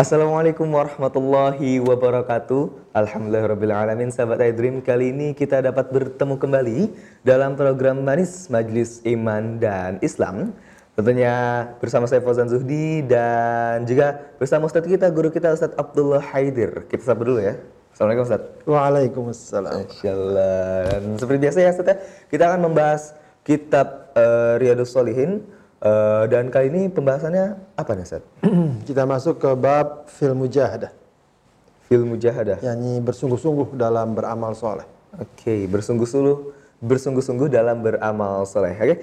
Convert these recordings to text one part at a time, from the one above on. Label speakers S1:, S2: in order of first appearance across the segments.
S1: Assalamualaikum warahmatullahi wabarakatuh. Alhamdulillahirrabbilalamin Sahabat iDream Kali ini kita dapat bertemu kembali Dalam program Manis Majlis Iman dan Islam. Tentunya bersama saya Fauzan Zuhdi Dan juga bersama Ustadz kita, guru kita Ustadz Abdullah Haidir. Kita sabar dulu ya. Assalamualaikum Ustadz.
S2: Waalaikumsalam.
S1: Insyaallah. Seperti biasa ya Ustaz ya, kita akan membahas kitab uh, Riyadus Solihin uh, dan kali ini pembahasannya apa nih Ustaz?
S2: Kita masuk ke bab fil mujahadah.
S1: Fil mujahadah.
S2: yakni bersungguh-sungguh dalam beramal soleh.
S1: Oke, bersungguh-sungguh bersungguh-sungguh dalam beramal soleh. Oke.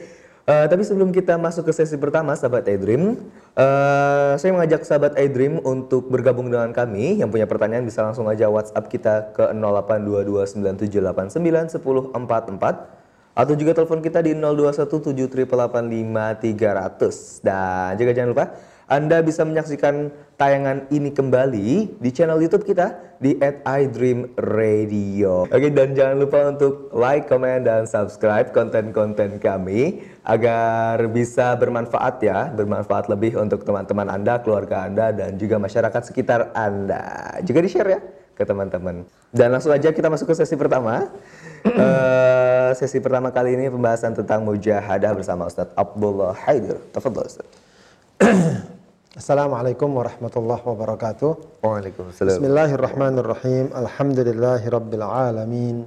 S1: Uh, tapi sebelum kita masuk ke sesi pertama, sahabat iDream, uh, saya mengajak sahabat iDream untuk bergabung dengan kami. Yang punya pertanyaan bisa langsung aja WhatsApp kita ke 082297891044 atau juga telepon kita di 0217885300. Dan juga jangan lupa anda bisa menyaksikan tayangan ini kembali di channel YouTube kita di @idreamradio. Oke, dan jangan lupa untuk like, comment, dan subscribe konten-konten kami agar bisa bermanfaat ya, bermanfaat lebih untuk teman-teman Anda, keluarga Anda, dan juga masyarakat sekitar Anda. Juga di-share ya ke teman-teman. Dan langsung aja kita masuk ke sesi pertama. uh, sesi pertama kali ini pembahasan tentang mujahadah bersama Ustadz Abdullah Haidir. Tafadhol Ustadz.
S2: Assalamualaikum warahmatullahi wabarakatuh.
S1: Waalaikumsalam.
S2: Bismillahirrahmanirrahim. Alhamdulillahi rabbil alamin.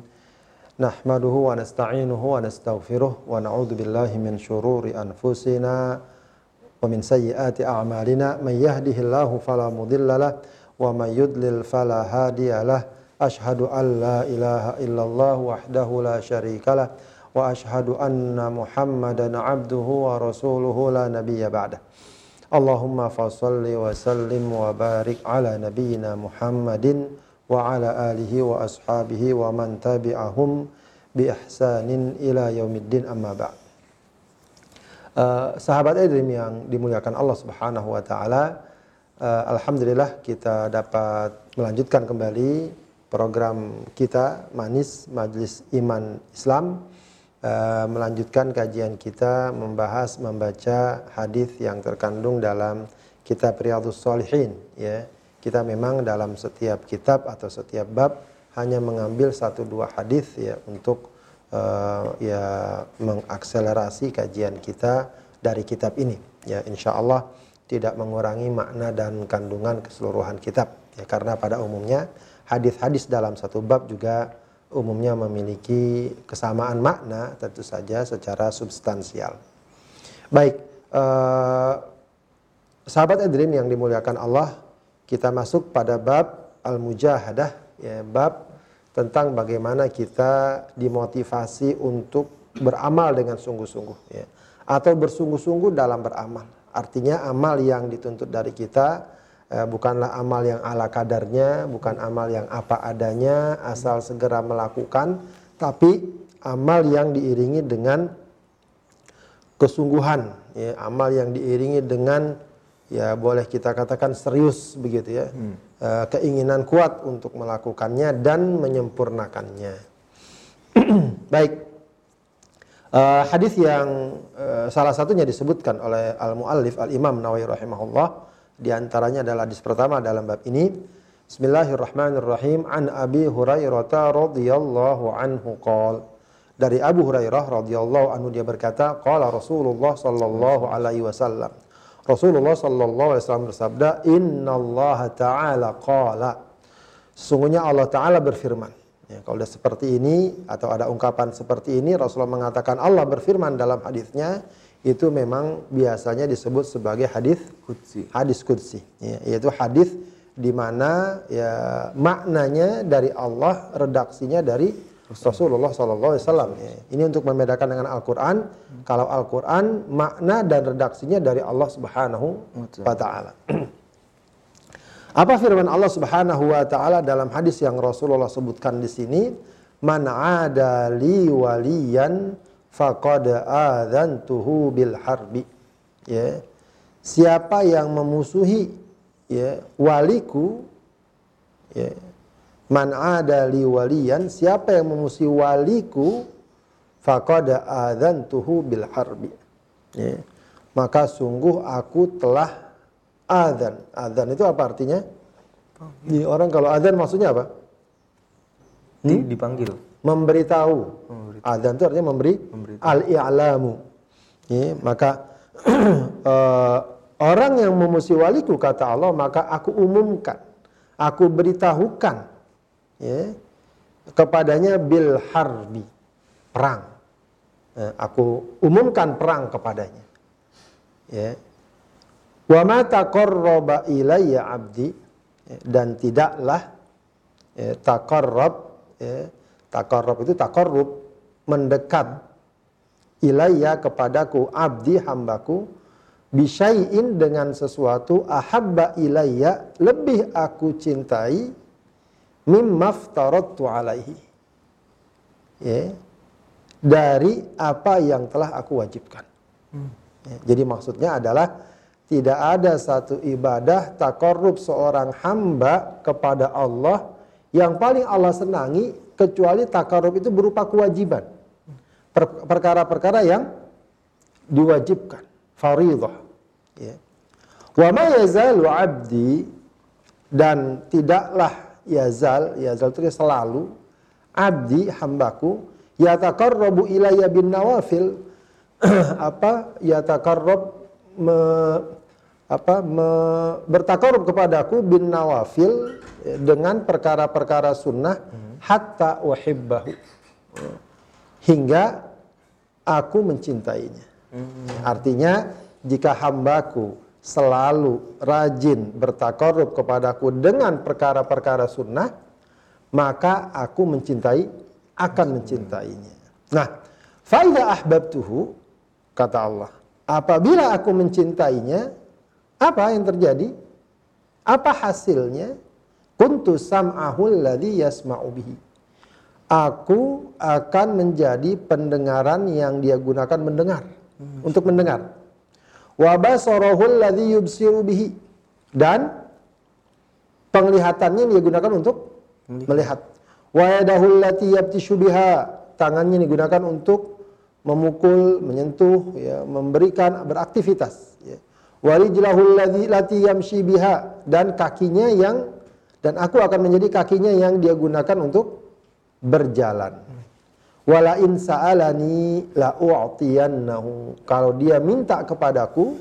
S2: Nahmaduhu wa nasta'inuhu wa nastaghfiruh wa na'udzu billahi min syururi anfusina wa min sayyiati a'malina. Man yahdihillahu fala mudilla lah wa man yudlil fala hadiya lah. Ashhadu an la ilaha illallah wahdahu la syarika lah wa ashhadu anna Muhammadan abduhu wa rasuluhu la nabiyya ba'dah. Allahumma fasalli wa sallim wa barik ala nabiyyina Muhammadin wa ala alihi wa ashabihi wa man tabi'ahum bi ihsanin ila yaumiddin amma ba'd. Uh, sahabat Edrim yang dimuliakan Allah Subhanahu wa taala, uh, alhamdulillah kita dapat melanjutkan kembali program kita Manis Majlis Iman Islam uh, melanjutkan kajian kita membahas membaca hadis yang terkandung dalam kitab Riyadhus Shalihin ya. Kita memang dalam setiap kitab atau setiap bab hanya mengambil satu dua hadis ya untuk uh, ya mengakselerasi kajian kita dari kitab ini ya insyaallah tidak mengurangi makna dan kandungan keseluruhan kitab ya karena pada umumnya hadis-hadis dalam satu bab juga umumnya memiliki kesamaan makna tentu saja secara substansial. Baik, eh, sahabat Edrin yang dimuliakan Allah, kita masuk pada bab al-mujahadah, ya, bab tentang bagaimana kita dimotivasi untuk beramal dengan sungguh-sungguh, ya, atau bersungguh-sungguh dalam beramal. Artinya amal yang dituntut dari kita eh, bukanlah amal yang ala kadarnya, bukan amal yang apa adanya, asal segera melakukan, tapi amal yang diiringi dengan kesungguhan, ya, amal yang diiringi dengan ya boleh kita katakan serius begitu ya, hmm. eh, keinginan kuat untuk melakukannya dan menyempurnakannya. Baik, uh, hadis yang uh, salah satunya disebutkan oleh al muallif al Imam Nawawi rahimahullah di antaranya adalah hadis pertama dalam bab ini. Bismillahirrahmanirrahim. An Abi Hurairah radhiyallahu anhu qol. Dari Abu Hurairah radhiyallahu anhu dia berkata, qala Rasulullah sallallahu alaihi wasallam. Rasulullah sallallahu alaihi wasallam bersabda, "Innallaha ta'ala qala." Sesungguhnya Allah taala berfirman. Ya, kalau sudah seperti ini atau ada ungkapan seperti ini Rasulullah mengatakan Allah berfirman dalam hadisnya itu memang biasanya disebut sebagai hadis
S1: Qudsi.
S2: Hadis qudsi, ya, yaitu hadis di mana ya maknanya dari Allah, redaksinya dari Rasulullah Sallallahu Alaihi Wasallam. Ya. Ini untuk membedakan dengan Al-Quran. Kalau Al-Quran makna dan redaksinya dari Allah Subhanahu wa Taala. Apa firman Allah Subhanahu wa taala dalam hadis yang Rasulullah sebutkan di sini? Man ada li waliyan faqad adzantuhu bil harbi. Ya. Siapa yang memusuhi ya waliku ya man ada li waliyan siapa yang memusuhi waliku faqad adzantuhu bil harbi. Ya. Maka sungguh aku telah adzan. Adzan itu apa artinya? Ini orang kalau adzan maksudnya apa?
S1: Di- Dipanggil.
S2: Memberitahu. Adzan itu artinya memberi al-i'lamu. Ya, maka eh, orang yang memusuhi waliku kata Allah maka aku umumkan, aku beritahukan ya, kepadanya bil harbi perang. Eh, aku umumkan perang kepadanya. Ya. Wa ma taqarraba ilayya 'abdi. Ya, dan tidaklah ya, taqarrab ya, taqarrab itu taqarrub mendekat ilayya kepadaku abdi hambaku bisyai'in dengan sesuatu ahabba ilayya lebih aku cintai mimma aftaradtu alaihi. Ya dari apa yang telah aku wajibkan. Ya, jadi maksudnya adalah tidak ada satu ibadah takorub seorang hamba kepada Allah yang paling Allah senangi kecuali takarub itu berupa kewajiban. Per- Perkara-perkara yang diwajibkan, faridah. Ya. Wa ma yazalu abdi dan tidaklah yazal, yazal itu selalu abdi hambaku yataqarrabu ilayya bin nawafil apa yataqarrab me, apa me, bertakarub kepadaku bin nawafil eh, dengan perkara-perkara sunnah hatta uhibbahu hingga aku mencintainya. Artinya jika hambaku selalu rajin bertakarub kepadaku dengan perkara-perkara sunnah, maka aku mencintai akan mencintainya. Nah, faida ahbabtuhu kata Allah, apabila aku mencintainya, apa yang terjadi? Apa hasilnya? Kuntu sam'ahu alladhi yasma'u bihi. Aku akan menjadi pendengaran yang dia gunakan mendengar, untuk mendengar. Wa basarahu alladhi yubsiru bihi. Dan penglihatannya dia gunakan untuk melihat. Wa yadahu allati yabtishu biha. Tangannya digunakan untuk memukul, menyentuh, ya, memberikan beraktivitas. Wa rijlahu alladhi lati yamshi biha dan kakinya yang dan aku akan menjadi kakinya yang dia gunakan untuk berjalan. Wala in sa'alani la u'tiyannahu. Kalau dia minta kepadaku,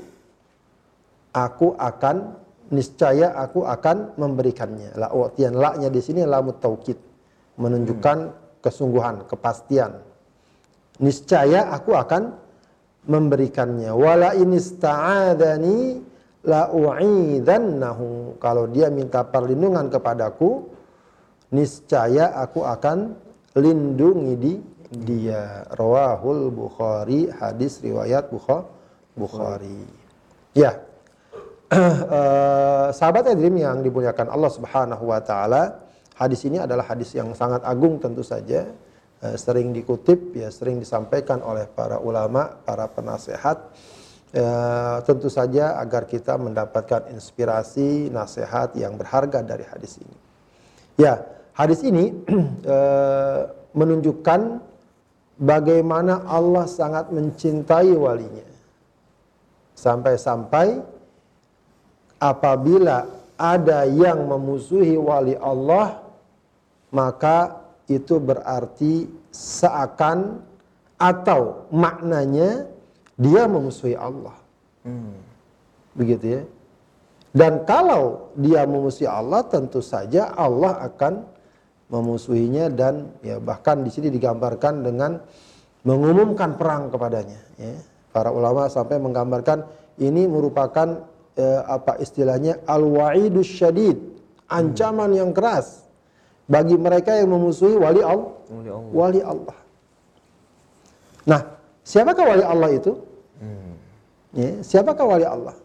S2: aku akan niscaya aku akan memberikannya. La u'tiyan la-nya di sini lamut taukid menunjukkan kesungguhan, kepastian. Niscaya aku akan memberikannya. Wala in ista'adani la u'idannahu. Kalau dia minta perlindungan kepadaku, niscaya aku akan lindungi di dia. Rawahul Bukhari, hadis riwayat Bukha- Bukhari. Ya. Eh, sahabat Edrim yang dimuliakan Allah Subhanahu wa taala, hadis ini adalah hadis yang sangat agung tentu saja. Eh, sering dikutip ya, sering disampaikan oleh para ulama, para penasehat. Eh, tentu saja agar kita mendapatkan inspirasi, nasihat yang berharga dari hadis ini. Ya, hadis ini eh, menunjukkan bagaimana Allah sangat mencintai walinya. Sampai-sampai apabila ada yang memusuhi wali Allah, maka itu berarti seakan atau maknanya dia memusuhi Allah. Begitu ya. Dan kalau dia memusuhi Allah, tentu saja Allah akan memusuhinya dan ya bahkan di sini digambarkan dengan mengumumkan perang kepadanya. Ya. Para ulama sampai menggambarkan ini merupakan eh, apa istilahnya al-wa'idus syadid, ancaman yang keras bagi mereka yang memusuhi wali Allah.
S1: Wali Allah.
S2: Nah, siapakah wali Allah itu? Ya, siapakah wali Allah?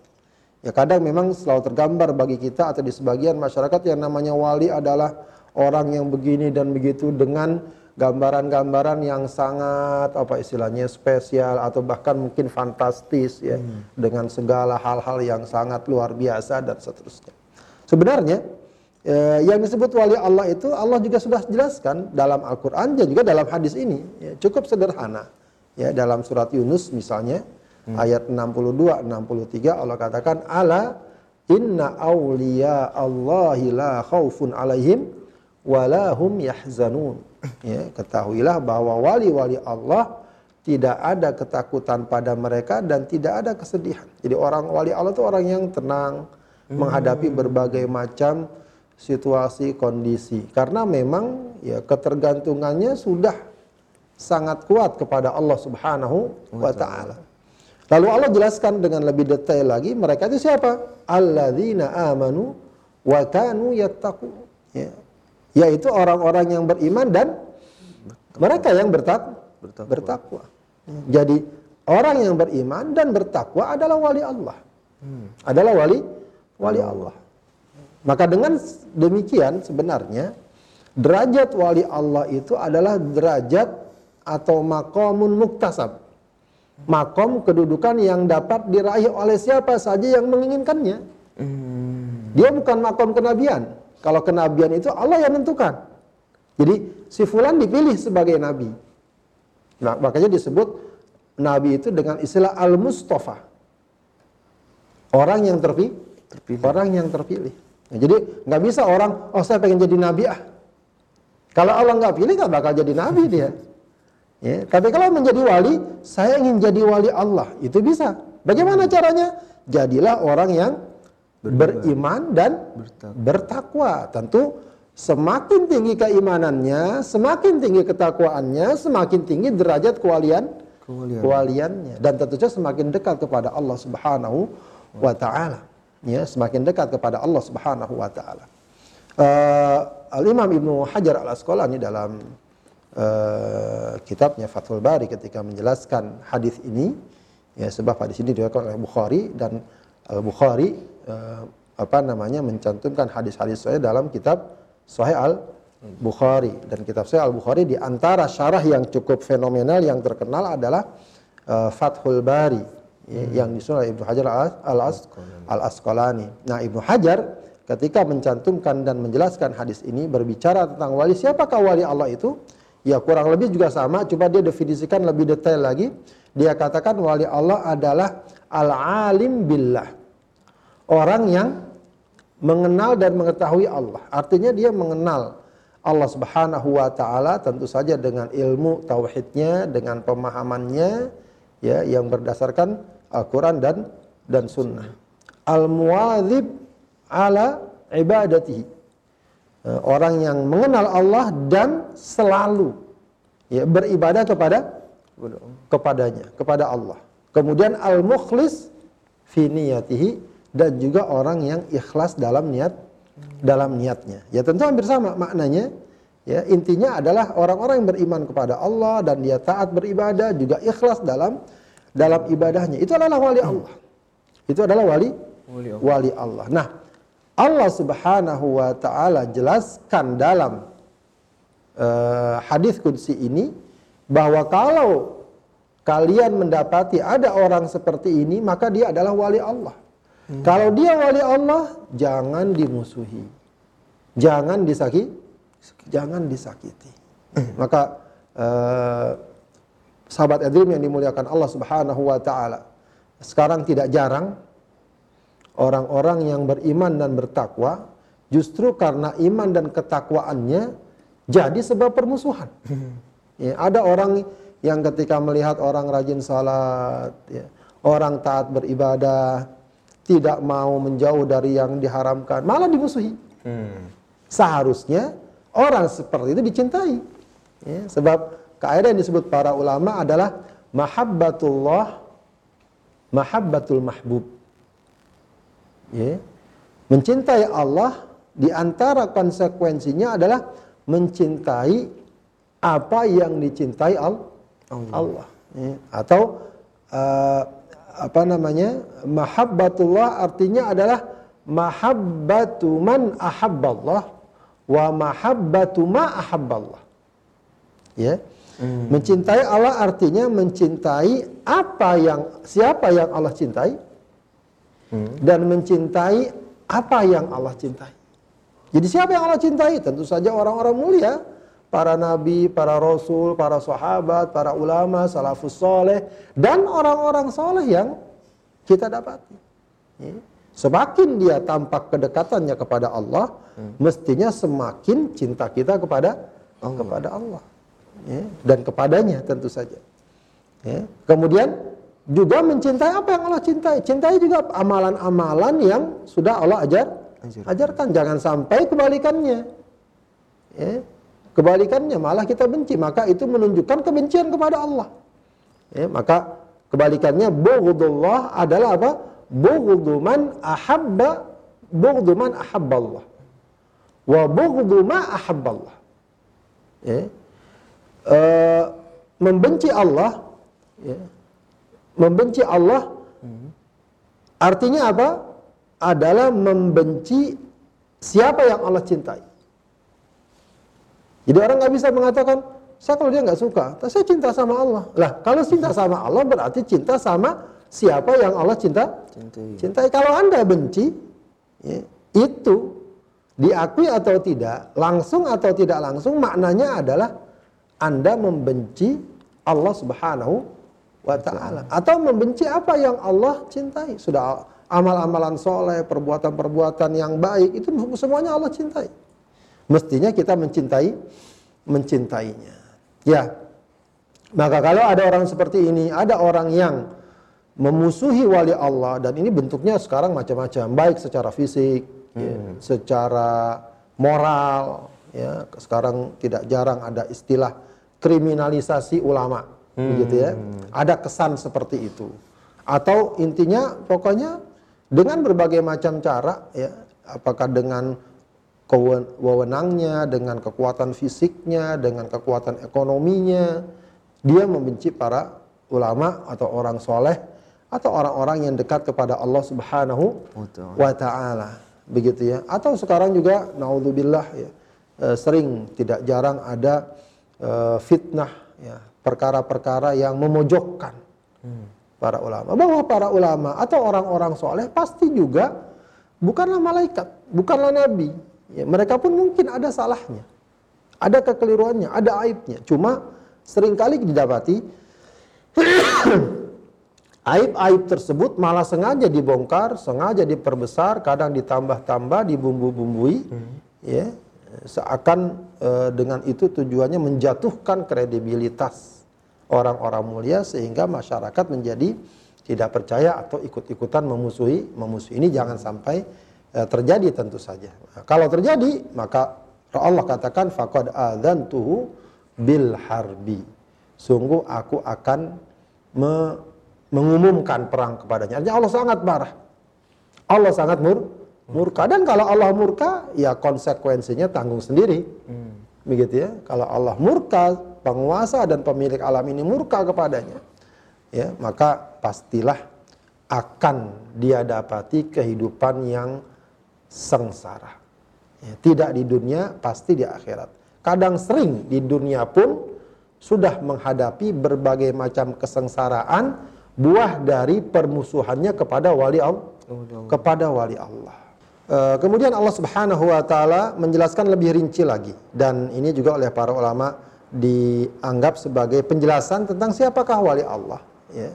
S2: Ya kadang memang selalu tergambar bagi kita atau di sebagian masyarakat yang namanya wali adalah orang yang begini dan begitu dengan gambaran-gambaran yang sangat apa istilahnya spesial atau bahkan mungkin fantastis ya dengan segala hal-hal yang sangat luar biasa dan seterusnya. Sebenarnya eh, yang disebut wali Allah itu Allah juga sudah jelaskan dalam Al-Qur'an dan juga dalam hadis ini ya, cukup sederhana. Ya dalam surat Yunus misalnya ayat 62 63 Allah katakan ala Inna awliya Allahi la khaufun alaihim walahum yahzanun. Ya, ketahuilah bahwa wali-wali Allah tidak ada ketakutan pada mereka dan tidak ada kesedihan. Jadi orang wali Allah itu orang yang tenang hmm. menghadapi berbagai macam situasi kondisi karena memang ya ketergantungannya sudah sangat kuat kepada Allah Subhanahu wa taala. Lalu Allah jelaskan dengan lebih detail lagi mereka itu siapa? Alladzina amanu wa kanu yattaqu. Ya. Yaitu orang-orang yang beriman dan mereka yang bertak bertakwa. bertakwa. Jadi orang yang beriman dan bertakwa adalah wali Allah. Hmm. Adalah wali wali Allah. Maka dengan demikian sebenarnya derajat wali Allah itu adalah derajat atau makomun muktasab. Makom kedudukan yang dapat diraih oleh siapa saja yang menginginkannya. Hmm. Dia bukan makom kenabian. Kalau kenabian itu Allah yang menentukan. Jadi si fulan dipilih sebagai nabi. Nah, makanya disebut nabi itu dengan istilah al-mustafa. Orang yang terpilih, terpilih. orang yang terpilih. Nah, jadi nggak bisa orang, oh saya pengen jadi nabi ah. Kalau Allah nggak pilih nggak bakal jadi nabi dia. Ya, tapi kalau menjadi wali, saya ingin jadi wali Allah, itu bisa. Bagaimana caranya? Jadilah orang yang beriman dan bertakwa. Tentu Semakin tinggi keimanannya, semakin tinggi ketakwaannya, semakin tinggi derajat kewalian kewalian. kewaliannya dan tentu saja semakin dekat kepada Allah Subhanahu wa taala. Ya, semakin dekat kepada Allah Subhanahu wa taala. Uh, Al-Imam Ibnu Hajar Al-Asqalani dalam uh, kitabnya Fathul Bari ketika menjelaskan hadis ini ya sebab hadis ini diriwayatkan oleh Bukhari dan Al-Bukhari uh, apa namanya mencantumkan hadis-hadis saya dalam kitab Sahih Al Bukhari dan kitab Sahih Al Bukhari di antara syarah yang cukup fenomenal yang terkenal adalah uh, Fathul Bari hmm. yang disusun oleh Ibnu Hajar Al, Al Asqalani. Nah, Ibnu Hajar ketika mencantumkan dan menjelaskan hadis ini berbicara tentang wali siapakah wali Allah itu? Ya kurang lebih juga sama, coba dia definisikan lebih detail lagi. Dia katakan wali Allah adalah al-alim billah. Orang yang mengenal dan mengetahui Allah. Artinya dia mengenal Allah Subhanahu wa taala tentu saja dengan ilmu tauhidnya, dengan pemahamannya ya yang berdasarkan Al-Qur'an dan dan sunnah. Al-muwadzib ala ibadatihi. Eh, orang yang mengenal Allah dan selalu ya beribadah kepada kepadanya, kepada Allah. Kemudian al-mukhlis fi niyatihi dan juga orang yang ikhlas dalam niat dalam niatnya. Ya tentu hampir sama maknanya. Ya, intinya adalah orang-orang yang beriman kepada Allah dan dia taat beribadah juga ikhlas dalam dalam ibadahnya. Itu adalah wali Allah. Itu adalah wali wali Allah. Wali Allah. Nah, Allah Subhanahu wa taala jelaskan dalam uh, hadis qudsi ini bahwa kalau kalian mendapati ada orang seperti ini, maka dia adalah wali Allah. Hmm. Kalau dia wali Allah, jangan dimusuhi. Jangan disakiti. Jangan disakiti. Hmm. Maka uh, sahabat Edrim yang dimuliakan Allah Subhanahu wa taala. Sekarang tidak jarang orang-orang yang beriman dan bertakwa justru karena iman dan ketakwaannya jadi sebab permusuhan. Ya, ada orang yang ketika melihat orang rajin salat, ya, orang taat beribadah, tidak mau menjauh dari yang diharamkan, malah dimusuhi. Hmm. Seharusnya orang seperti itu dicintai. Ya, sebab kaidah yang disebut para ulama adalah mahabbatullah mahabbatul mahbub. Ya. Mencintai Allah di antara konsekuensinya adalah mencintai apa yang dicintai Allah. Allah. Ya. Atau uh, apa namanya mahabbatullah artinya adalah mahabbatu man ahabballah wa mahabbatu ma ahabballah ya hmm. mencintai Allah artinya mencintai apa yang siapa yang Allah cintai hmm. dan mencintai apa yang Allah cintai jadi siapa yang Allah cintai tentu saja orang-orang mulia para nabi, para rasul, para sahabat, para ulama, salafus soleh, dan orang-orang soleh yang kita dapati. Ya. Semakin dia tampak kedekatannya kepada Allah, hmm. mestinya semakin cinta kita kepada Allah. kepada Allah ya, dan kepadanya tentu saja. Ya. Kemudian juga mencintai apa yang Allah cintai. Cintai juga amalan-amalan yang sudah Allah ajar, ajar. ajarkan. Jangan sampai kebalikannya. Ya. Kebalikannya malah kita benci, maka itu menunjukkan kebencian kepada Allah. Ya, maka kebalikannya bughdullah adalah apa? bughdu man ahabba bughdu man ahabballah wa bughdu ma ahabballah ya e, membenci Allah ya. membenci Allah artinya apa adalah membenci siapa yang Allah cintai jadi orang nggak bisa mengatakan saya kalau dia nggak suka, saya cinta sama Allah. Lah, kalau cinta sama Allah berarti cinta sama siapa yang Allah cinta cintai. cintai. Kalau anda benci, ya, itu diakui atau tidak, langsung atau tidak langsung, maknanya adalah anda membenci Allah Subhanahu wa taala atau membenci apa yang Allah cintai. Sudah amal-amalan soleh, perbuatan-perbuatan yang baik itu semuanya Allah cintai. Mestinya kita mencintai mencintainya. Ya. Maka kalau ada orang seperti ini, ada orang yang memusuhi wali Allah dan ini bentuknya sekarang macam-macam baik secara fisik ya, hmm. ya, secara moral ya sekarang tidak jarang ada istilah kriminalisasi ulama hmm. begitu ya ada kesan seperti itu atau intinya pokoknya dengan berbagai macam cara ya apakah dengan wewenangnya dengan kekuatan fisiknya dengan kekuatan ekonominya dia membenci para ulama atau orang soleh atau orang-orang yang dekat kepada Allah Subhanahu wa taala. Begitu ya. Atau sekarang juga naudzubillah ya, e, sering tidak jarang ada e, fitnah ya, perkara-perkara yang memojokkan hmm. para ulama. Bahwa para ulama atau orang-orang soleh pasti juga bukanlah malaikat, bukanlah nabi. Ya, mereka pun mungkin ada salahnya. Ada kekeliruannya, ada aibnya. Cuma sering kali didapati Aib-aib tersebut malah sengaja dibongkar, sengaja diperbesar, kadang ditambah-tambah, dibumbu-bumbui, hmm. ya, seakan e, dengan itu tujuannya menjatuhkan kredibilitas orang-orang mulia sehingga masyarakat menjadi tidak percaya atau ikut-ikutan memusuhi, memusuhi ini jangan sampai e, terjadi tentu saja. Nah, kalau terjadi maka Allah katakan faqad adzantuhu bil harbi. Sungguh aku akan me mengumumkan perang kepadanya. Artinya Allah sangat marah. Allah sangat mur murka dan kalau Allah murka ya konsekuensinya tanggung sendiri. Hmm. Begitu ya. Kalau Allah murka, penguasa dan pemilik alam ini murka kepadanya, ya, maka pastilah akan dia dapati kehidupan yang sengsara. Ya, tidak di dunia, pasti di akhirat. Kadang sering di dunia pun sudah menghadapi berbagai macam kesengsaraan buah dari permusuhannya kepada wali Allah kepada wali Allah. Uh, kemudian Allah Subhanahu wa taala menjelaskan lebih rinci lagi dan ini juga oleh para ulama dianggap sebagai penjelasan tentang siapakah wali Allah ya.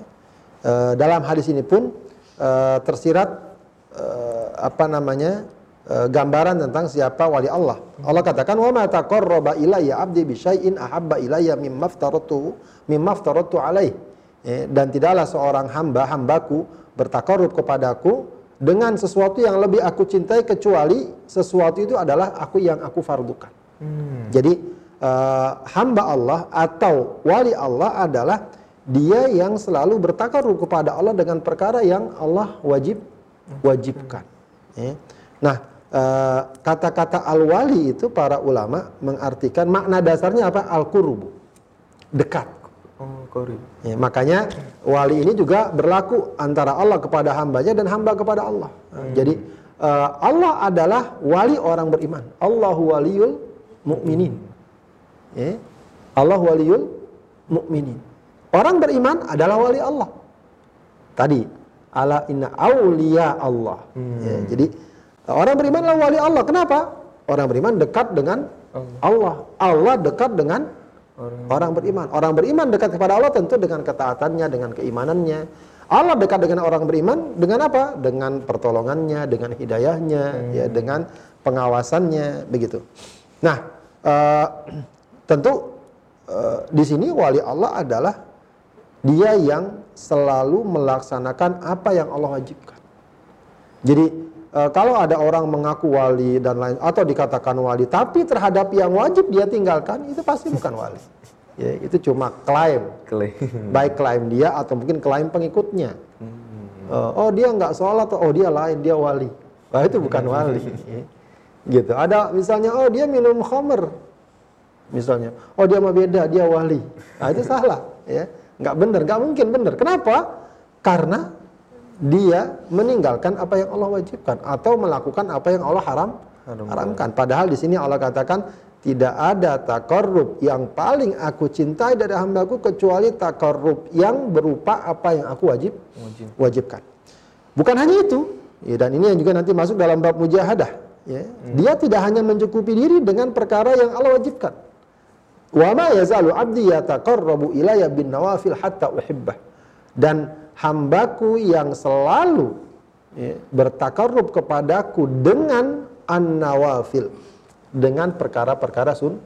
S2: Uh, dalam hadis ini pun uh, tersirat apa namanya gambaran tentang siapa wali Allah. Allah katakan wa ma taqarraba ilayya 'abdi bi syai'in ahabba ilayya mimma aftaratu mimma aftaratu alaihi ya, dan tidaklah seorang hamba hambaku bertakarub kepadaku dengan sesuatu yang lebih aku cintai kecuali sesuatu itu adalah aku yang aku fardukan. Hmm. Jadi uh, hamba Allah atau wali Allah adalah dia yang selalu bertakarub kepada Allah dengan perkara yang Allah wajib wajibkan. Ya. Nah, eh, kata-kata uh, al-wali itu para ulama mengartikan makna dasarnya apa? Al-qurubu. Dekat. Oh, Ya, makanya wali ini juga berlaku antara Allah kepada hambanya dan hamba kepada Allah. Hmm. Jadi uh, Allah adalah wali orang beriman. Allahu waliyul mukminin. Ya. Allah waliyul mukminin. Orang beriman adalah wali Allah. Tadi ala inna aulia Allah. Hmm. Ya, jadi orang beriman adalah wali Allah. Kenapa? Orang beriman dekat dengan Allah. Allah dekat dengan
S1: Orang,
S2: orang beriman. Orang beriman dekat kepada Allah tentu dengan ketaatannya, dengan keimanannya. Allah dekat dengan orang beriman dengan apa? Dengan pertolongannya, dengan hidayahnya, hmm. ya, dengan pengawasannya, begitu. Nah, uh, tentu uh, di sini wali Allah adalah dia yang selalu melaksanakan apa yang Allah wajibkan. Jadi uh, kalau ada orang mengaku wali dan lain atau dikatakan wali, tapi terhadap yang wajib dia tinggalkan, itu pasti bukan wali. Ya, itu cuma klaim. klaim. Baik klaim dia atau mungkin klaim pengikutnya. Uh, oh dia nggak sholat, oh dia lain, dia wali. Wah itu bukan wali. Gitu. Ada misalnya, oh dia minum khamer. Misalnya, oh dia mah beda, dia wali. Nah itu salah. Ya. Nggak benar, nggak mungkin benar. Kenapa? Karena dia meninggalkan apa yang Allah wajibkan atau melakukan apa yang Allah haram haramkan. Padahal di sini Allah katakan tidak ada takarrub yang paling aku cintai dari hambaku kecuali takarrub yang berupa apa yang aku wajib wajibkan. Bukan hanya itu, ya, dan ini yang juga nanti masuk dalam bab mujahadah. Ya. Hmm. Dia tidak hanya mencukupi diri dengan perkara yang Allah wajibkan. Wa ma yazalu abdi yataqarrabu ilayya bin nawafil hatta uhibbah. Dan hambaku yang selalu ya, bertakarrub kepadaku dengan an-nawafil dengan perkara-perkara sun,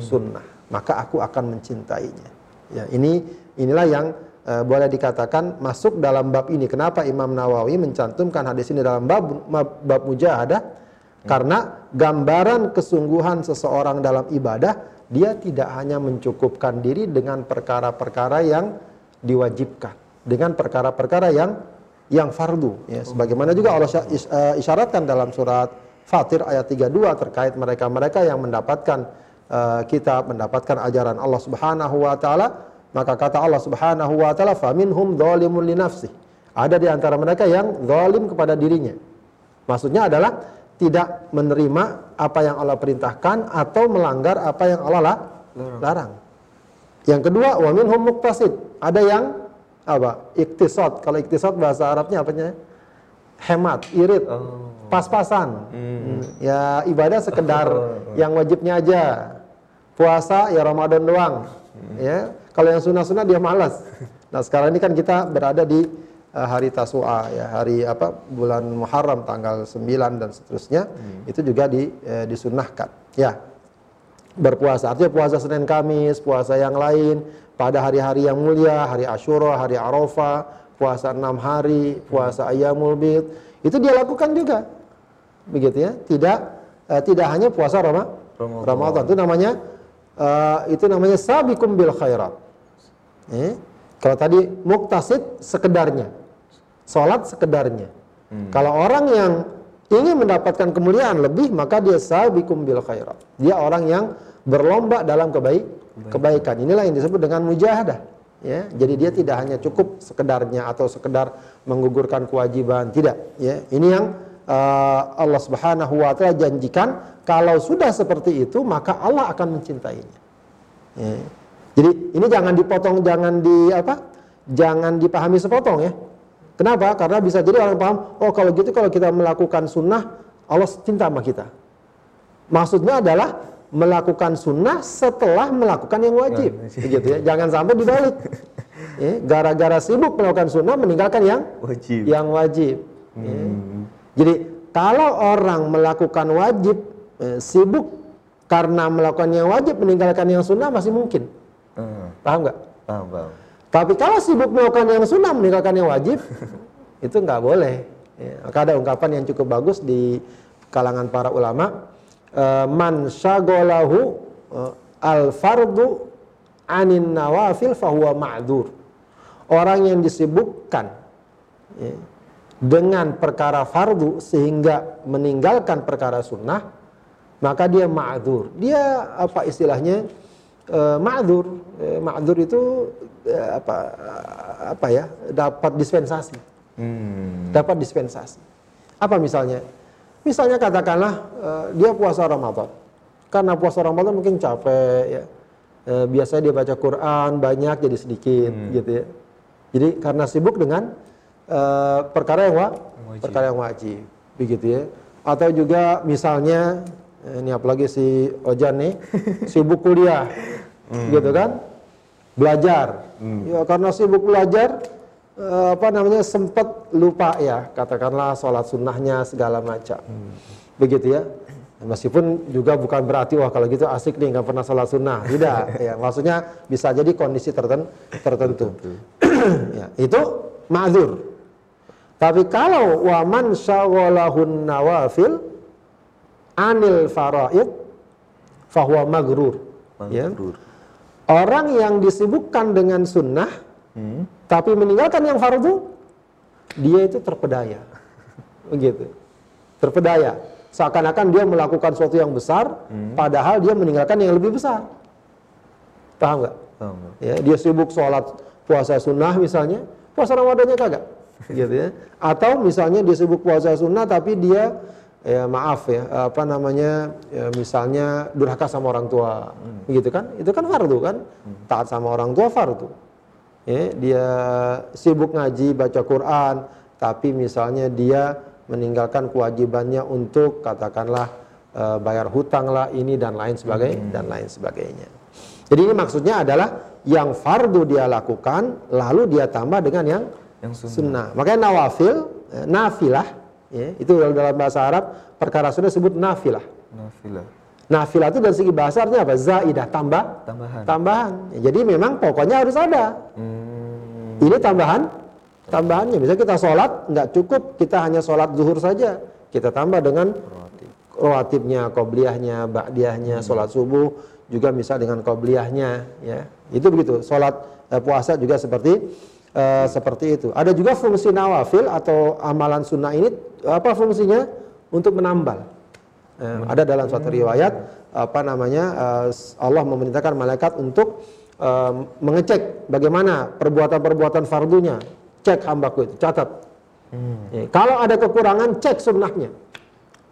S2: sunnah, maka aku akan mencintainya. Ya, ini inilah yang uh, boleh dikatakan masuk dalam bab ini. Kenapa Imam Nawawi mencantumkan hadis ini dalam bab bab mujahadah? Hmm. Karena gambaran kesungguhan seseorang dalam ibadah, dia tidak hanya mencukupkan diri dengan perkara-perkara yang diwajibkan, dengan perkara-perkara yang yang fardu ya sebagaimana juga Allah eh, isyaratkan dalam surat Fatir ayat 32 terkait mereka-mereka yang mendapatkan uh, kitab, mendapatkan ajaran Allah Subhanahu wa taala, maka kata Allah Subhanahu wa taala, "Faminhum dzalimun li nafsi." Ada di antara mereka yang zalim kepada dirinya. Maksudnya adalah tidak menerima apa yang Allah perintahkan atau melanggar apa yang Allah larang. Yang kedua, wa minhum muqtasid. Ada yang apa? Iktisad. Kalau iktisad bahasa Arabnya apanya? Hemat, irit. Oh pas-pasan. Hmm. Ya ibadah sekedar oh. yang wajibnya aja. Puasa ya Ramadan doang. Hmm. Ya, kalau yang sunnah-sunnah dia malas. Nah, sekarang ini kan kita berada di uh, hari Tasua ya, hari apa? bulan Muharram tanggal 9 dan seterusnya. Hmm. Itu juga di uh, disunnahkan. Ya. Berpuasa artinya puasa Senin Kamis, puasa yang lain pada hari-hari yang mulia, hari Asyura, hari Arafah, puasa enam hari, puasa Ayyamul Bid, itu dia lakukan juga begitu ya tidak uh, tidak hanya puasa Rama, Ramadan. Ramadan itu namanya uh, itu namanya sabikum bil khairat eh? kalau tadi muktasid sekedarnya sholat sekedarnya hmm. kalau orang yang ingin mendapatkan kemuliaan lebih maka dia sabikum bil khairat dia orang yang berlomba dalam kebaik kebaikan inilah yang disebut dengan mujahadah ya jadi dia tidak hanya cukup sekedarnya atau sekedar menggugurkan kewajiban tidak ya ini yang uh, Allah Subhanahu wa taala janjikan kalau sudah seperti itu maka Allah akan mencintainya. Ya. Jadi ini jangan dipotong, jangan di apa? Jangan dipahami sepotong ya. Kenapa? Karena bisa jadi orang paham, oh kalau gitu kalau kita melakukan sunnah Allah cinta sama kita. Maksudnya adalah melakukan sunnah setelah melakukan yang wajib, begitu ya. Jangan sampai dibalik. Ya, gara-gara sibuk melakukan sunnah meninggalkan yang wajib. Yang wajib. Ya. Hmm. Jadi kalau orang melakukan wajib eh, sibuk karena melakukan yang wajib meninggalkan yang sunnah masih mungkin. Hmm. Paham nggak? Paham, paham. Tapi kalau sibuk melakukan yang sunnah meninggalkan yang wajib itu nggak boleh. Ya, maka ada ungkapan yang cukup bagus di kalangan para ulama, e, man syagolahu e, al fardu anin nawafil fahuwa ma'dur. Orang yang disibukkan ya, dengan perkara fardu sehingga meninggalkan perkara sunnah maka dia ma'dzur. Dia apa istilahnya e, ma'dzur. E, ma'dzur itu e, apa apa ya dapat dispensasi. Hmm. dapat dispensasi. Apa misalnya misalnya katakanlah e, dia puasa Ramadan karena puasa Ramadan mungkin capek ya e, biasanya dia baca Quran banyak jadi sedikit hmm. gitu ya jadi karena sibuk dengan uh, perkara yang wa wajib. perkara yang wajib begitu ya atau juga misalnya eh, ini apalagi si Ojan nih sibuk kuliah hmm. gitu kan belajar hmm. ya karena sibuk belajar eh, apa namanya sempat lupa ya katakanlah sholat sunnahnya segala macam. Begitu ya. Meskipun juga bukan berarti wah kalau gitu asik nih nggak pernah sholat sunnah. Tidak ya. Maksudnya bisa jadi kondisi tertentu. Tertentu ya, itu ma'zur. Tapi kalau waman syawalahun nawafil anil faraid fahuwa magrur. Ya.
S1: Maghrur.
S2: Orang yang disibukkan dengan sunnah, tapi meninggalkan yang fardu, dia itu terpedaya. Begitu. Terpedaya. Seakan-akan dia melakukan sesuatu yang besar, padahal dia meninggalkan yang lebih besar. Paham nggak? Ya, dia sibuk sholat puasa sunnah misalnya, puasa Ramadannya kagak. Gitu ya. Atau misalnya dia sibuk puasa sunnah, tapi dia ya maaf ya apa namanya ya, misalnya durhaka sama orang tua gitu kan itu kan fardu kan taat sama orang tua fardu ya dia sibuk ngaji baca Quran tapi misalnya dia meninggalkan kewajibannya untuk katakanlah eh, bayar hutang lah ini dan lain sebagainya dan lain sebagainya jadi ini maksudnya adalah yang fardu dia lakukan lalu dia tambah dengan yang
S1: Yang sunnah.
S2: sunnah makanya nawafil eh, nafilah ya, itu dalam dalam bahasa Arab perkara sunnah disebut nafilah
S1: Nafilah.
S2: Nafilah itu dari segi bahasa artinya apa? Zaidah tambah
S1: Tambahan.
S2: tambahan. Ya, jadi memang pokoknya harus ada.
S1: Hmm.
S2: ini tambahan. Tambahannya misalnya kita sholat nggak cukup kita hanya sholat zuhur saja. Kita tambah dengan rawatibnya qobliyahnya ba'diyahnya sholat subuh juga misal dengan qobliyahnya ya. Itu begitu. Sholat eh, puasa juga seperti eh, seperti itu. Ada juga fungsi nawafil atau amalan sunnah ini apa fungsinya? Untuk menambal Eh, ada dalam suatu riwayat apa namanya eh, Allah memerintahkan malaikat untuk eh, mengecek bagaimana perbuatan-perbuatan fardunya. Cek hambaku itu catat. Ya, kalau ada kekurangan cek sunnahnya.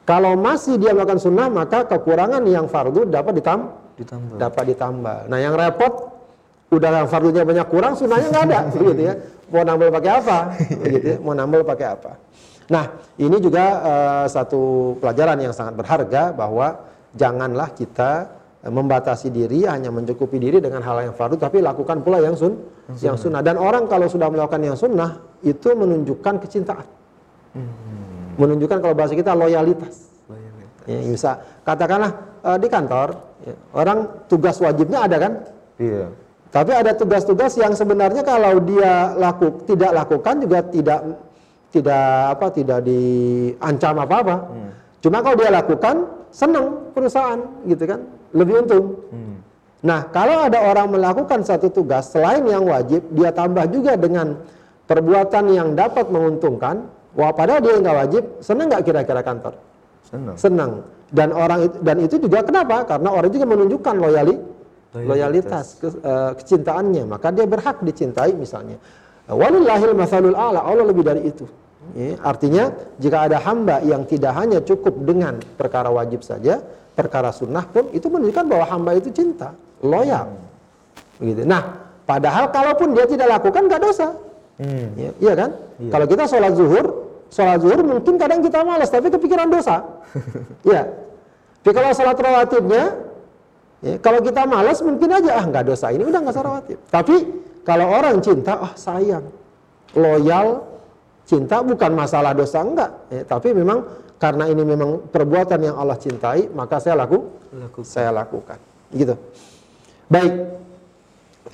S2: Kalau masih dia melakukan sunnah maka kekurangan yang fardu dapat ditam
S1: Ditambah.
S2: dapat ditambah. Nah yang repot udah yang fardunya banyak kurang sunnahnya nggak ada. Gitu ya. Mau nambah pakai apa? Gitu ya. Mau nambah pakai apa nah ini juga eh, satu pelajaran yang sangat berharga bahwa janganlah kita eh, membatasi diri hanya mencukupi diri dengan hal yang fardu tapi lakukan pula yang sun yang sunnah. dan orang kalau sudah melakukan yang sunnah itu menunjukkan kecintaan. Menunjukkan kalau bahasa kita loyalitas. Ya, bisa. Katakanlah eh, di kantor ya, orang tugas wajibnya ada kan,
S1: Iya.
S2: tapi ada tugas-tugas yang sebenarnya kalau dia laku tidak lakukan juga tidak tidak apa tidak diancam apa-apa. Cuma kalau dia lakukan senang perusahaan gitu kan, lebih untung. Nah kalau ada orang melakukan satu tugas selain yang wajib, dia tambah juga dengan perbuatan yang dapat menguntungkan. Wah padahal dia nggak wajib, senang nggak kira-kira kantor?
S1: Senang.
S2: senang dan orang itu, dan itu juga kenapa karena orang juga menunjukkan loyali loyalitas ke- eh, kecintaannya maka dia berhak dicintai misalnya walillahil masalul ala Allah lebih dari itu Ya, artinya jika ada hamba yang tidak hanya cukup dengan perkara wajib saja perkara sunnah pun itu menunjukkan bahwa hamba itu cinta loyal begitu nah padahal kalaupun dia tidak lakukan nggak dosa
S1: Hmm.
S2: Ya, iya kan? Kalau kita sholat zuhur, sholat zuhur mungkin kadang kita malas, tapi kepikiran dosa. Iya. Tapi kalau sholat rawatibnya, ya, kalau kita malas mungkin aja ah nggak dosa ini udah nggak usah rawatib. Tapi kalau orang cinta, ah sayang, loyal, cinta bukan masalah dosa enggak, ya, tapi memang karena ini memang perbuatan yang Allah cintai, maka saya laku,
S1: Lakukan.
S2: saya lakukan. Gitu. Baik.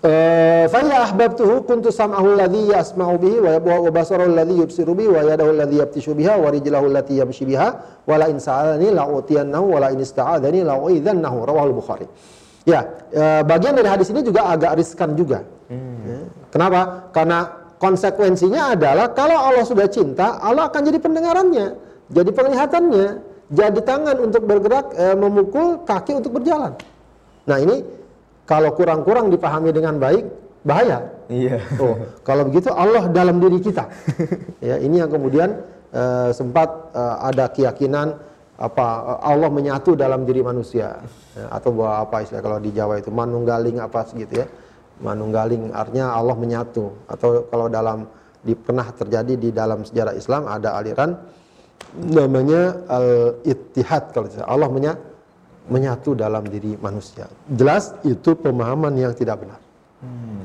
S2: Eh, fa ya ahbabtuhu kuntu sam'ahu alladhi yasma'u bihi wa basarahu alladhi yubsiru bihi wa yadahu alladhi yabtishu biha wa rijlahu allati yamshi biha wa la in sa'alani la utiyannahu wa la in ista'adani la rawahul bukhari ya eh, bagian dari hadis ini juga agak riskan juga Ya. kenapa karena konsekuensinya adalah kalau Allah sudah cinta Allah akan jadi pendengarannya jadi penglihatannya jadi tangan untuk bergerak eh, memukul kaki untuk berjalan nah ini kalau kurang-kurang dipahami dengan baik bahaya.
S1: Iya.
S2: Oh, kalau begitu Allah dalam diri kita. ya, ini yang kemudian eh, sempat eh, ada keyakinan apa Allah menyatu dalam diri manusia Ya, atau bahwa apa istilah kalau di Jawa itu manunggaling apa gitu ya. Manunggaling artinya Allah menyatu atau kalau dalam di, pernah terjadi di dalam sejarah Islam ada aliran namanya al-ittihad kalau. Allah menyatu menyatu dalam diri manusia. Jelas itu pemahaman yang tidak benar.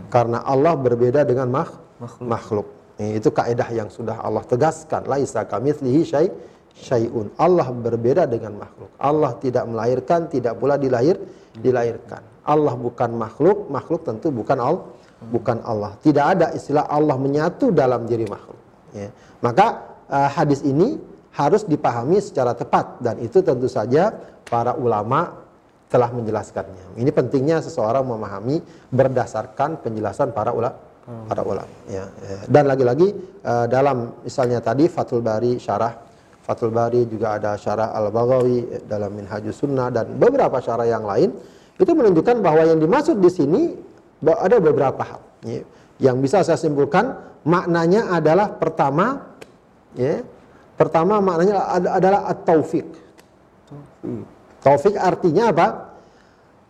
S2: Karena Allah berbeda dengan makh- makhluk. Itu kaidah yang sudah Allah tegaskan. Laisa kamitslihi syai syai'un. Allah berbeda dengan makhluk. Allah tidak melahirkan, tidak pula dilahir dilahirkan. Allah bukan makhluk, makhluk tentu bukan Allah, bukan Allah. Tidak ada istilah Allah menyatu dalam diri makhluk. Ya. Maka uh, hadis ini harus dipahami secara tepat dan itu tentu saja para ulama telah menjelaskannya. Ini pentingnya seseorang memahami berdasarkan penjelasan para ulama para ulama ya, ya. dan lagi-lagi uh, dalam misalnya tadi Fathul Bari syarah Fathul Bari juga ada syarah Al-Baghawi eh, dalam Minhajus Sunnah dan beberapa syarah yang lain itu menunjukkan bahwa yang dimaksud di sini ada beberapa hal ya. yang bisa saya simpulkan maknanya adalah pertama ya pertama maknanya adalah at-taufik taufik artinya apa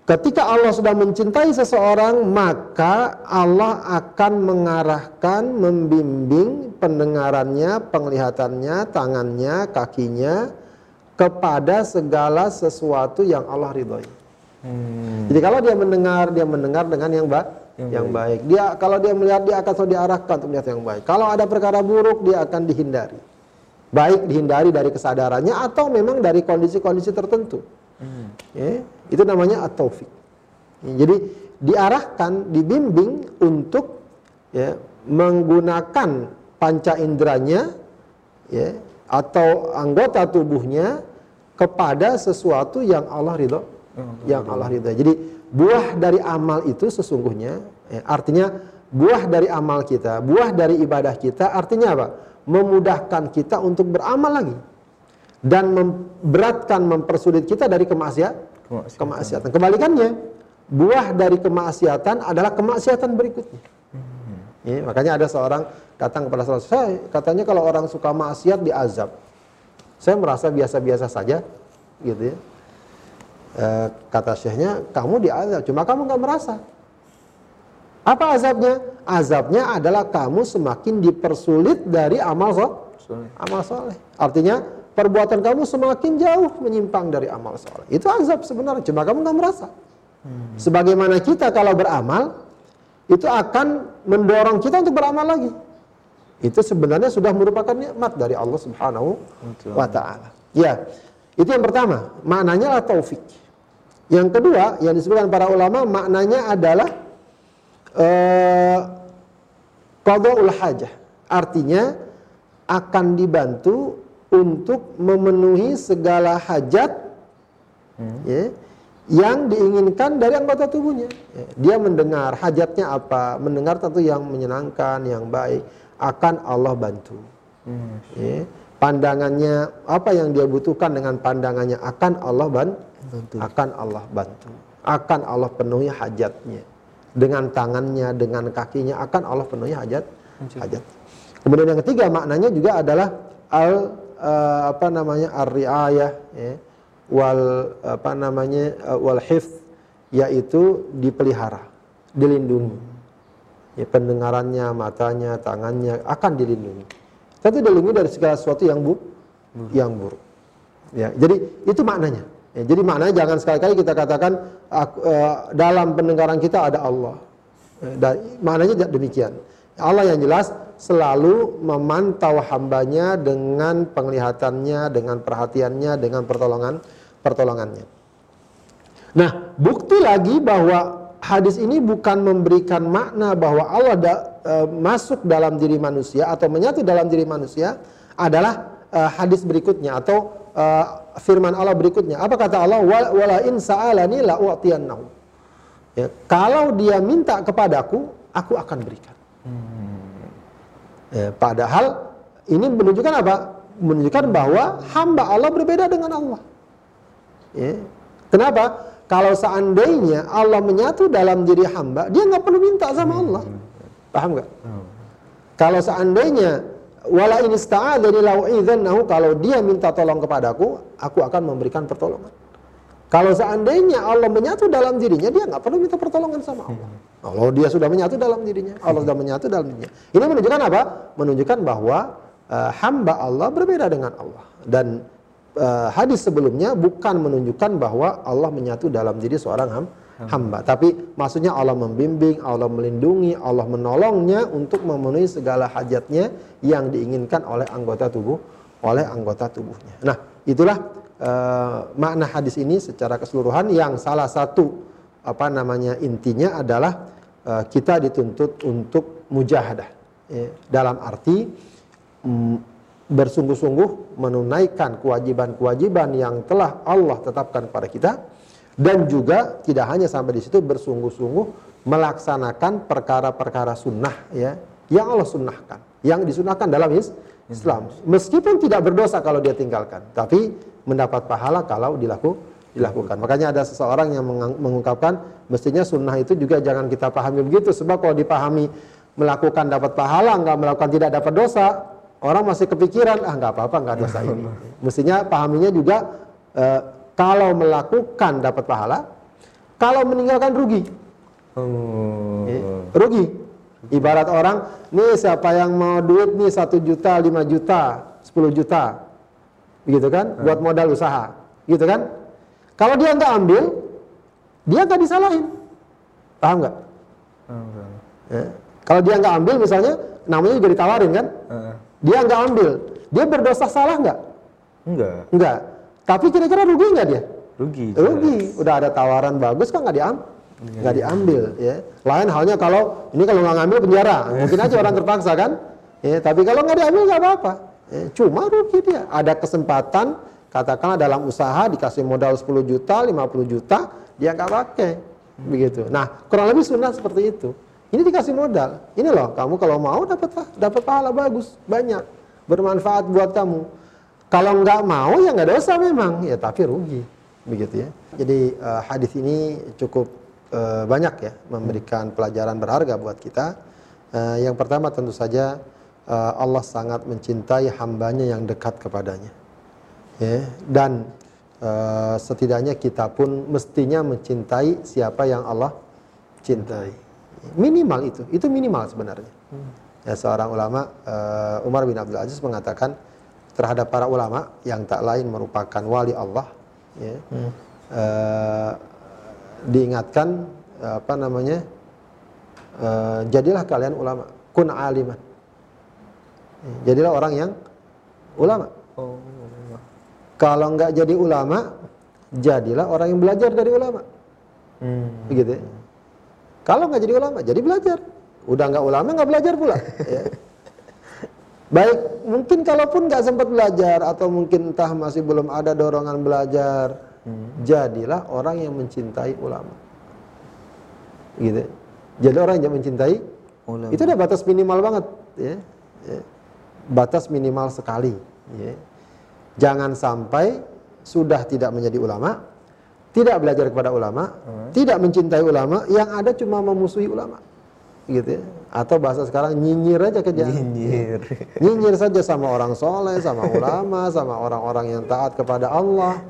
S2: Ketika Allah sudah mencintai seseorang, maka Allah akan mengarahkan, membimbing pendengarannya, penglihatannya, tangannya, kakinya kepada segala sesuatu yang Allah ridhoi. Hmm. Jadi kalau dia mendengar, dia mendengar dengan yang, ba yang, yang baik. baik. Dia kalau dia melihat, dia akan selalu diarahkan untuk melihat yang baik. Kalau ada perkara buruk, dia akan dihindari. Baik dihindari dari kesadarannya atau memang dari kondisi-kondisi tertentu. Hmm. Ya, itu namanya at-taufik. Ya, jadi diarahkan, dibimbing untuk ya, menggunakan panca inderanya ya, atau anggota tubuhnya kepada sesuatu yang Allah ridho, yang Allah ridho. Jadi buah dari amal itu sesungguhnya, ya, artinya buah dari amal kita, buah dari ibadah kita, artinya apa? Memudahkan kita untuk beramal lagi dan memberatkan mempersulit kita dari kemaksiat kemaksiatan. kemaksiatan. Kebalikannya, buah dari kemaksiatan adalah kemaksiatan berikutnya. Hmm. Ya, makanya ada seorang datang kepada saya, katanya kalau orang suka maksiat diazab. Saya merasa biasa-biasa saja, gitu ya. E, kata syekhnya, kamu diazab, cuma kamu nggak merasa. Apa azabnya? Azabnya adalah kamu semakin dipersulit dari amal soleh. Amal soleh. Artinya perbuatan kamu semakin jauh menyimpang dari amal soleh. Itu azab sebenarnya, cuma kamu nggak merasa. Hmm. Sebagaimana kita kalau beramal, itu akan mendorong kita untuk beramal lagi. Itu sebenarnya sudah merupakan nikmat dari Allah Subhanahu wa taala. Ya. Itu yang pertama, maknanya adalah taufik. Yang kedua, yang disebutkan para ulama maknanya adalah uh, qadaul hajah. Artinya akan dibantu untuk memenuhi segala hajat hmm. ya, yang diinginkan dari anggota tubuhnya. Ya, dia mendengar hajatnya apa, mendengar tentu yang menyenangkan, yang baik, akan Allah bantu. Hmm. Ya, pandangannya apa yang dia butuhkan dengan pandangannya akan Allah bantu, akan Allah bantu, akan Allah penuhi hajatnya dengan tangannya, dengan kakinya akan Allah penuhi hajat, hajat. Kemudian yang ketiga maknanya juga adalah al uh, apa namanya ar-riayah ya, wal apa namanya uh, wal hifz yaitu dipelihara, dilindungi. Ya, pendengarannya, matanya, tangannya akan dilindungi. Tentu dilindungi dari segala sesuatu yang bu buruk. yang buruk. Ya, jadi itu maknanya. Ya, jadi maknanya jangan sekali-kali kita katakan uh, dalam pendengaran kita ada Allah. Dan maknanya demikian. Allah yang jelas selalu memantau hambanya dengan penglihatannya, dengan perhatiannya, dengan pertolongan pertolongannya. Nah, bukti lagi bahwa hadis ini bukan memberikan makna bahwa Allah da, e, masuk dalam diri manusia atau menyatu dalam diri manusia adalah e, hadis berikutnya atau e, firman Allah berikutnya. Apa kata Allah? Wala in sa'alani la Ya, kalau dia minta kepadaku, aku akan berikan. Hmm. Ya, padahal ini menunjukkan apa? Menunjukkan bahwa hamba Allah berbeda dengan Allah. Ya. Kenapa? Kalau seandainya Allah menyatu dalam diri hamba, dia nggak perlu minta sama Allah. Paham nggak? Kalau seandainya wala ini ista'adzani kalau dia minta tolong kepadaku, aku akan memberikan pertolongan. Kalau seandainya Allah menyatu dalam dirinya, dia nggak perlu minta pertolongan sama Allah. Kalau dia sudah menyatu dalam dirinya, Allah sudah menyatu dalam dirinya. Ini menunjukkan apa? Menunjukkan bahwa uh, hamba Allah berbeda dengan Allah. Dan uh, hadis sebelumnya bukan menunjukkan bahwa Allah menyatu dalam diri seorang ham, hamba. Tapi maksudnya Allah membimbing, Allah melindungi, Allah menolongnya untuk memenuhi segala hajatnya yang diinginkan oleh anggota tubuh, oleh anggota tubuhnya. Nah, itulah uh, makna hadis ini secara keseluruhan yang salah satu apa namanya intinya adalah uh, kita dituntut untuk mujahadah. Ya, dalam arti mm, bersungguh-sungguh menunaikan kewajiban-kewajiban yang telah Allah tetapkan kepada kita dan juga tidak hanya sampai di situ bersungguh-sungguh melaksanakan perkara-perkara sunnah ya yang Allah sunnahkan yang disunahkan dalam Islam. Meskipun tidak berdosa kalau dia tinggalkan tapi mendapat pahala kalau dilaku, dilakukan. Makanya ada seseorang yang mengungkapkan mestinya sunnah itu juga jangan kita pahami begitu sebab kalau dipahami melakukan dapat pahala nggak melakukan tidak dapat dosa orang masih kepikiran ah nggak apa-apa nggak dosa ini mestinya pahaminya juga eh, kalau melakukan dapat pahala, kalau meninggalkan rugi. Hmm. rugi. Ibarat orang, nih siapa yang mau duit nih satu juta, lima juta, sepuluh juta, gitu kan, hmm. buat modal usaha, gitu kan? Kalau dia nggak ambil, dia nggak disalahin, paham nggak? Hmm. Ya. Kalau dia nggak ambil, misalnya, namanya juga ditawarin kan? Hmm. Dia nggak ambil, dia berdosa salah nggak?
S1: Enggak.
S2: Enggak. Tapi kira-kira rugi nggak dia?
S1: Rugi.
S2: Jelas. Rugi. Udah ada tawaran bagus kan nggak diambil? Nggak diambil ya. Lain halnya kalau ini kalau nggak ngambil penjara, mungkin aja orang terpaksa kan. Ya, tapi kalau nggak diambil nggak apa-apa. Ya, cuma rugi dia. Ada kesempatan katakanlah dalam usaha dikasih modal 10 juta, 50 juta, dia nggak pakai. Begitu. Nah, kurang lebih sunnah seperti itu. Ini dikasih modal. Ini loh, kamu kalau mau dapat dapat pahala bagus, banyak, bermanfaat buat kamu. Kalau nggak mau ya nggak dosa memang, ya tapi rugi, begitu ya. Jadi uh, hadis ini cukup uh, banyak ya memberikan pelajaran berharga buat kita. Uh, yang pertama tentu saja uh, Allah sangat mencintai hambanya yang dekat kepadanya, ya. Dan uh, setidaknya kita pun mestinya mencintai siapa yang Allah cintai. Minimal itu, itu minimal sebenarnya. Hmm. Ya, seorang ulama uh, Umar bin Abdul Aziz mengatakan terhadap para ulama yang tak lain merupakan wali Allah ya. hmm. uh, diingatkan apa namanya uh, jadilah kalian ulama kun aliman jadilah orang yang ulama oh. kalau nggak jadi ulama jadilah orang yang belajar dari ulama hmm. begitu ya. Kalau nggak jadi ulama jadi belajar udah nggak ulama nggak belajar pula ya. Baik, mungkin kalaupun nggak sempat belajar atau mungkin entah masih belum ada dorongan belajar, hmm. jadilah orang yang mencintai ulama. Gitu. Jadi orang yang mencintai ulama. Itu udah batas minimal banget, ya. ya. Batas minimal sekali, ya. Jangan sampai sudah tidak menjadi ulama, tidak belajar kepada ulama, hmm. tidak mencintai ulama, yang ada cuma memusuhi ulama gitu ya. Atau bahasa sekarang nyinyir aja kerja.
S1: Nyinyir.
S2: Nyinyir saja sama orang soleh, sama ulama, sama orang-orang yang taat kepada Allah.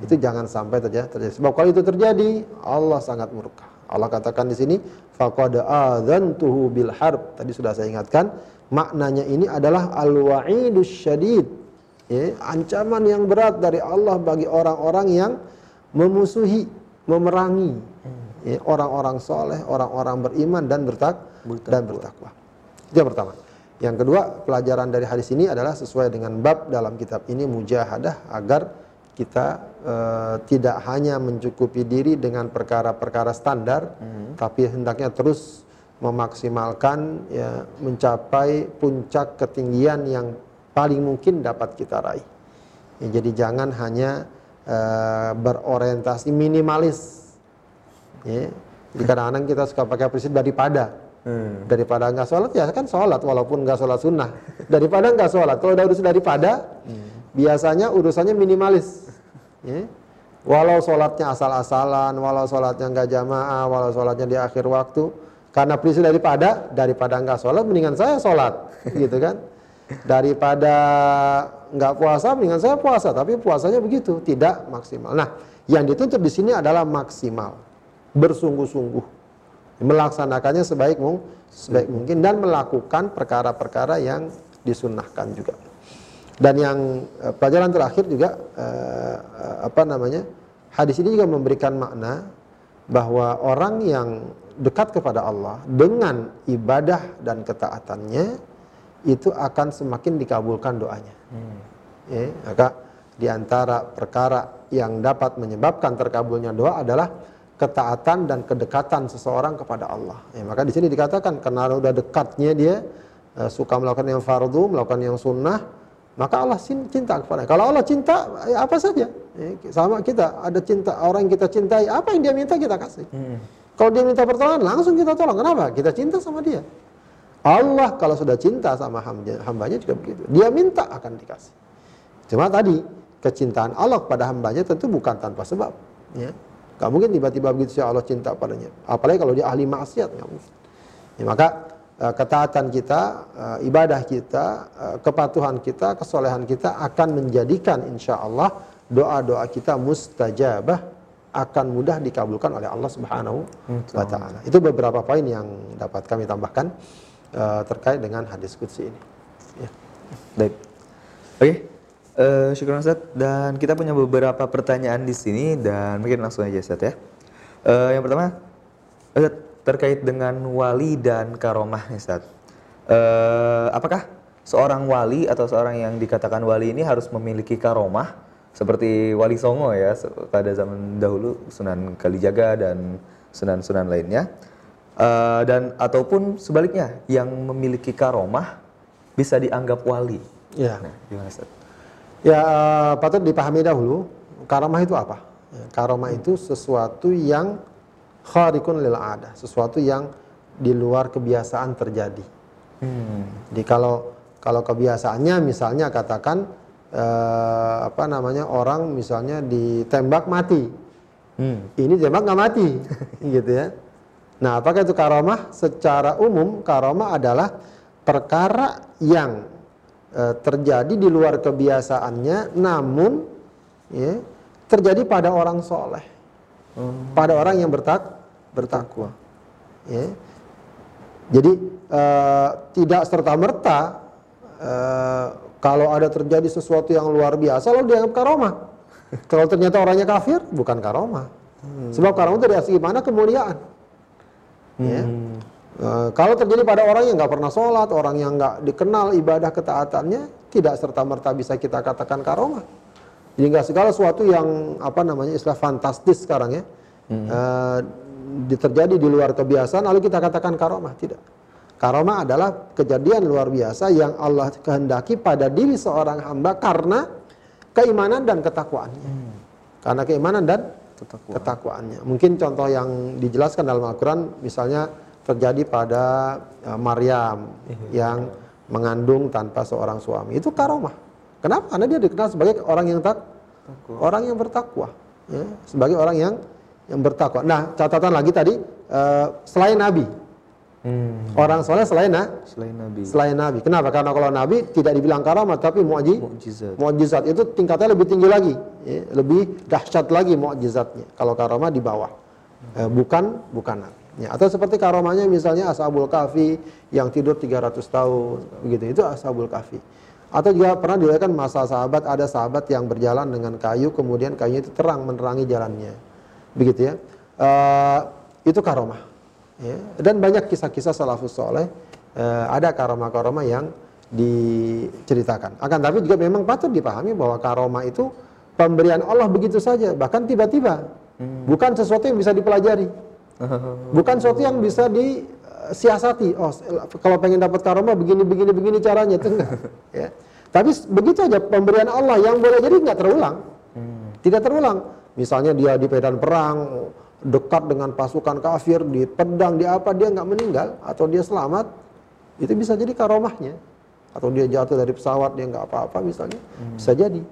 S2: itu jangan sampai terjadi, terjadi. Sebab kalau itu terjadi, Allah sangat murka. Allah katakan di sini, faqad adzantuhu bil harb. Tadi sudah saya ingatkan, maknanya ini adalah al-wa'idus syadid. Ya, ancaman yang berat dari Allah bagi orang-orang yang memusuhi, memerangi Ya, orang-orang soleh, orang-orang beriman dan bertak bertakwa. dan bertakwa. Itu yang pertama. Yang kedua, pelajaran dari hadis ini adalah sesuai dengan bab dalam kitab ini mujahadah agar kita e, tidak hanya mencukupi diri dengan perkara-perkara standar, hmm. tapi hendaknya terus memaksimalkan ya mencapai puncak ketinggian yang paling mungkin dapat kita raih. Ya, jadi jangan hanya e, berorientasi minimalis Ya. Jadi kadang-kadang kita suka pakai prinsip daripada. Hmm. Daripada nggak sholat ya kan sholat walaupun nggak sholat sunnah. Daripada nggak sholat. Kalau udah urus daripada, hmm. biasanya urusannya minimalis. Ya. Walau sholatnya asal-asalan, walau sholatnya nggak jamaah, walau sholatnya di akhir waktu, karena prinsip daripada, daripada nggak sholat, mendingan saya sholat, gitu kan? Daripada nggak puasa, mendingan saya puasa, tapi puasanya begitu, tidak maksimal. Nah, yang dituntut di sini adalah maksimal bersungguh-sungguh melaksanakannya sebaik mungkin sebaik mungkin dan melakukan perkara-perkara yang disunnahkan juga. Dan yang eh, pelajaran terakhir juga eh, apa namanya hadis ini juga memberikan makna bahwa orang yang dekat kepada Allah dengan ibadah dan ketaatannya itu akan semakin dikabulkan doanya. Hmm. Ya, maka di antara perkara yang dapat menyebabkan terkabulnya doa adalah ketaatan dan kedekatan seseorang kepada Allah. Ya, maka di sini dikatakan karena udah dekatnya dia uh, suka melakukan yang fardu, melakukan yang sunnah, maka Allah cinta kepada. Kalau Allah cinta, ya apa saja. Ya, sama kita ada cinta orang yang kita cintai, apa yang dia minta kita kasih. Hmm. Kalau dia minta pertolongan, langsung kita tolong. Kenapa? Kita cinta sama dia. Allah kalau sudah cinta sama hambanya juga begitu. Dia minta akan dikasih. Cuma tadi kecintaan Allah kepada hambanya tentu bukan tanpa sebab. Ya. Gak mungkin tiba-tiba begitu saja Allah cinta padanya. Apalagi kalau dia ahli maksiat, gak mungkin. Ya, maka uh, ketaatan kita, uh, ibadah kita, uh, kepatuhan kita, kesolehan kita akan menjadikan insya Allah doa-doa kita mustajabah akan mudah dikabulkan oleh Allah Subhanahu wa taala. Itu beberapa poin yang dapat kami tambahkan uh, terkait dengan hadis qudsi ini.
S1: Ya. Baik. Oke. Okay. Uh, syukur Ustaz dan kita punya beberapa pertanyaan di sini dan mungkin langsung aja Ustaz ya. Uh, yang pertama Ustaz terkait dengan wali dan karomah Ustaz. Uh, apakah seorang wali atau seorang yang dikatakan wali ini harus memiliki karomah seperti wali Songo ya pada zaman dahulu Sunan Kalijaga dan sunan-sunan lainnya uh, dan ataupun sebaliknya yang memiliki karomah bisa dianggap wali.
S2: Ya. Nah, gimana Ustaz? Ya uh, patut dipahami dahulu karomah itu apa? Ya, karomah itu sesuatu yang kharikun lil ada, sesuatu yang di luar kebiasaan terjadi. Hmm. Jadi kalau kalau kebiasaannya misalnya katakan uh, apa namanya orang misalnya ditembak mati, hmm. ini tembak nggak mati, gitu ya. Nah apakah itu karomah? Secara umum karomah adalah perkara yang e, terjadi di luar kebiasaannya, namun ya, terjadi pada orang soleh, hmm. pada orang yang bertak bertakwa. Ya. Jadi e, tidak serta merta e, kalau ada terjadi sesuatu yang luar biasa lalu dianggap karomah. kalau ternyata orangnya kafir, bukan karomah. Hmm. Sebab karomah itu dari mana kemuliaan. Ya. Hmm. Ya. Eh, kalau terjadi pada orang yang nggak pernah sholat, orang yang nggak dikenal ibadah ketaatannya, tidak serta merta bisa kita katakan karomah. Jadi nggak segala sesuatu yang apa namanya istilah fantastis sekarang ya, hmm. uh, terjadi di luar kebiasaan, lalu kita katakan karomah tidak. Karomah adalah kejadian luar biasa yang Allah kehendaki pada diri seorang hamba karena keimanan dan ketakwaannya. Hmm. Karena keimanan dan Ketakwaan. ketakwaannya. Mungkin contoh yang dijelaskan dalam Al-Quran, misalnya terjadi pada uh, Maryam iya. yang mengandung tanpa seorang suami. Itu karomah. Kenapa? Karena dia dikenal sebagai orang yang tak Takwa. orang yang bertakwa, ya, sebagai orang yang yang bertakwa. Nah, catatan lagi tadi uh, selain nabi. Hmm. Orang soleh selain na, selain nabi. Selain nabi. Kenapa? Karena kalau nabi tidak dibilang karamah tapi mu'jizat. Mu'jizat itu tingkatnya lebih tinggi lagi, ya, lebih dahsyat lagi mu'jizatnya. Kalau karamah di bawah. Hmm. Eh, bukan bukan nabi. Ya, atau seperti karomanya misalnya Ashabul Kahfi yang tidur 300 tahun, begitu. Itu Ashabul Kahfi. Atau juga pernah dilihatkan masa sahabat ada sahabat yang berjalan dengan kayu kemudian kayunya itu terang menerangi jalannya. Begitu ya. Uh, itu karomah. Ya. Dan banyak kisah-kisah salafus soleh uh, ada karomah-karomah yang diceritakan. Akan tapi juga memang patut dipahami bahwa karomah itu pemberian Allah begitu saja, bahkan tiba-tiba. Hmm. Bukan sesuatu yang bisa dipelajari. Bukan sesuatu yang bisa disiasati. Oh, kalau pengen dapat karomah begini begini begini caranya itu enggak. ya. Tapi begitu aja pemberian Allah yang boleh jadi nggak terulang. Hmm. Tidak terulang. Misalnya dia di medan perang dekat dengan pasukan kafir di pedang di apa dia nggak meninggal atau dia selamat itu bisa jadi karomahnya atau dia jatuh dari pesawat dia nggak apa-apa misalnya hmm. bisa jadi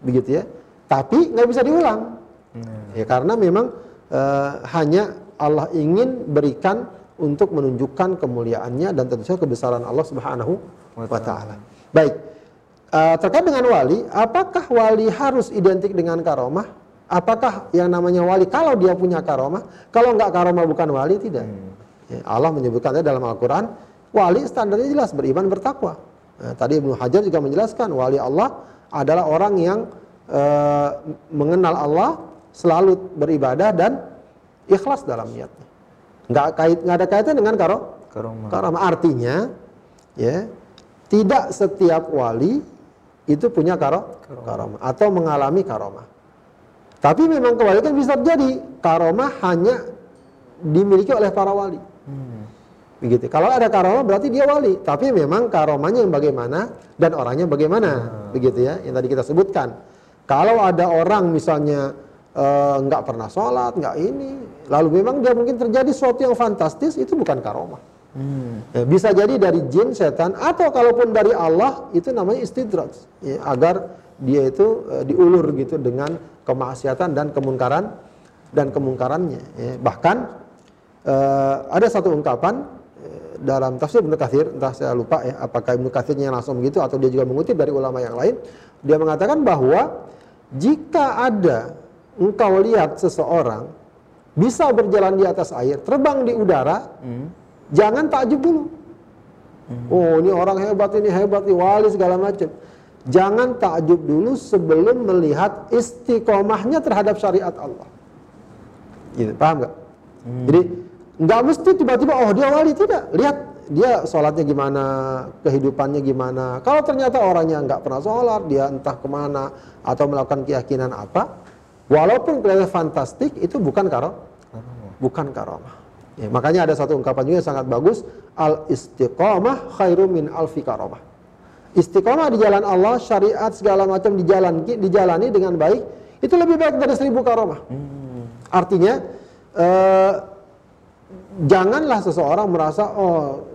S2: begitu ya tapi nggak bisa diulang hmm. ya karena memang uh, hanya Allah ingin berikan untuk menunjukkan kemuliaannya dan tentu saja kebesaran Allah Subhanahu wa taala. Baik. Uh, terkait dengan wali, apakah wali harus identik dengan karomah? Apakah yang namanya wali kalau dia punya karomah, kalau enggak karomah bukan wali tidak. Hmm. Ya, Allah menyebutkannya dalam Al-Qur'an, wali standarnya jelas beriman bertakwa. Nah, tadi Ibnu Hajar juga menjelaskan wali Allah adalah orang yang uh, mengenal Allah, selalu beribadah dan ikhlas dalam niatnya. Nggak kait nggak ada kaitan dengan karo
S1: Karomah.
S2: karomah. Artinya ya tidak setiap wali itu punya karo karomah atau mengalami karomah. Tapi memang kebalikan kan bisa terjadi karomah hanya dimiliki oleh para wali. Begitu. Kalau ada karomah berarti dia wali. Tapi memang karomahnya yang bagaimana dan orangnya bagaimana. Begitu ya. Yang tadi kita sebutkan. Kalau ada orang misalnya eh, nggak pernah sholat, nggak ini, lalu memang dia mungkin terjadi sesuatu yang fantastis, itu bukan karomah. Ya, bisa jadi dari jin, setan, atau kalaupun dari Allah itu namanya istidraj, ya, agar dia itu eh, diulur gitu dengan kemaksiatan dan kemungkaran dan kemungkarannya. ya. Bahkan eh, ada satu ungkapan eh, dalam tafsir Ibnu Katsir, entah saya lupa ya, apakah Ibnu Katsirnya langsung begitu atau dia juga mengutip dari ulama yang lain, dia mengatakan bahwa jika ada engkau lihat seseorang bisa berjalan di atas air, terbang di udara, jangan takjub dulu. Oh, ini orang hebat, ini hebat, ini wali segala macam. Jangan takjub dulu sebelum melihat istiqomahnya terhadap syariat Allah. Gitu, paham nggak? Jadi nggak mesti tiba-tiba oh dia wali tidak. Lihat dia sholatnya gimana, kehidupannya gimana. Kalau ternyata orangnya nggak pernah sholat, dia entah ke mana atau melakukan keyakinan apa, walaupun kelihatan fantastik itu bukan karo, bukan karomah. Ya, makanya ada satu ungkapan juga yang sangat bagus, al istiqomah khairu min alfi karomah. Istiqomah di jalan Allah, syariat segala macam dijalan, dijalani dengan baik, itu lebih baik dari seribu karomah. Artinya, eh, janganlah seseorang merasa oh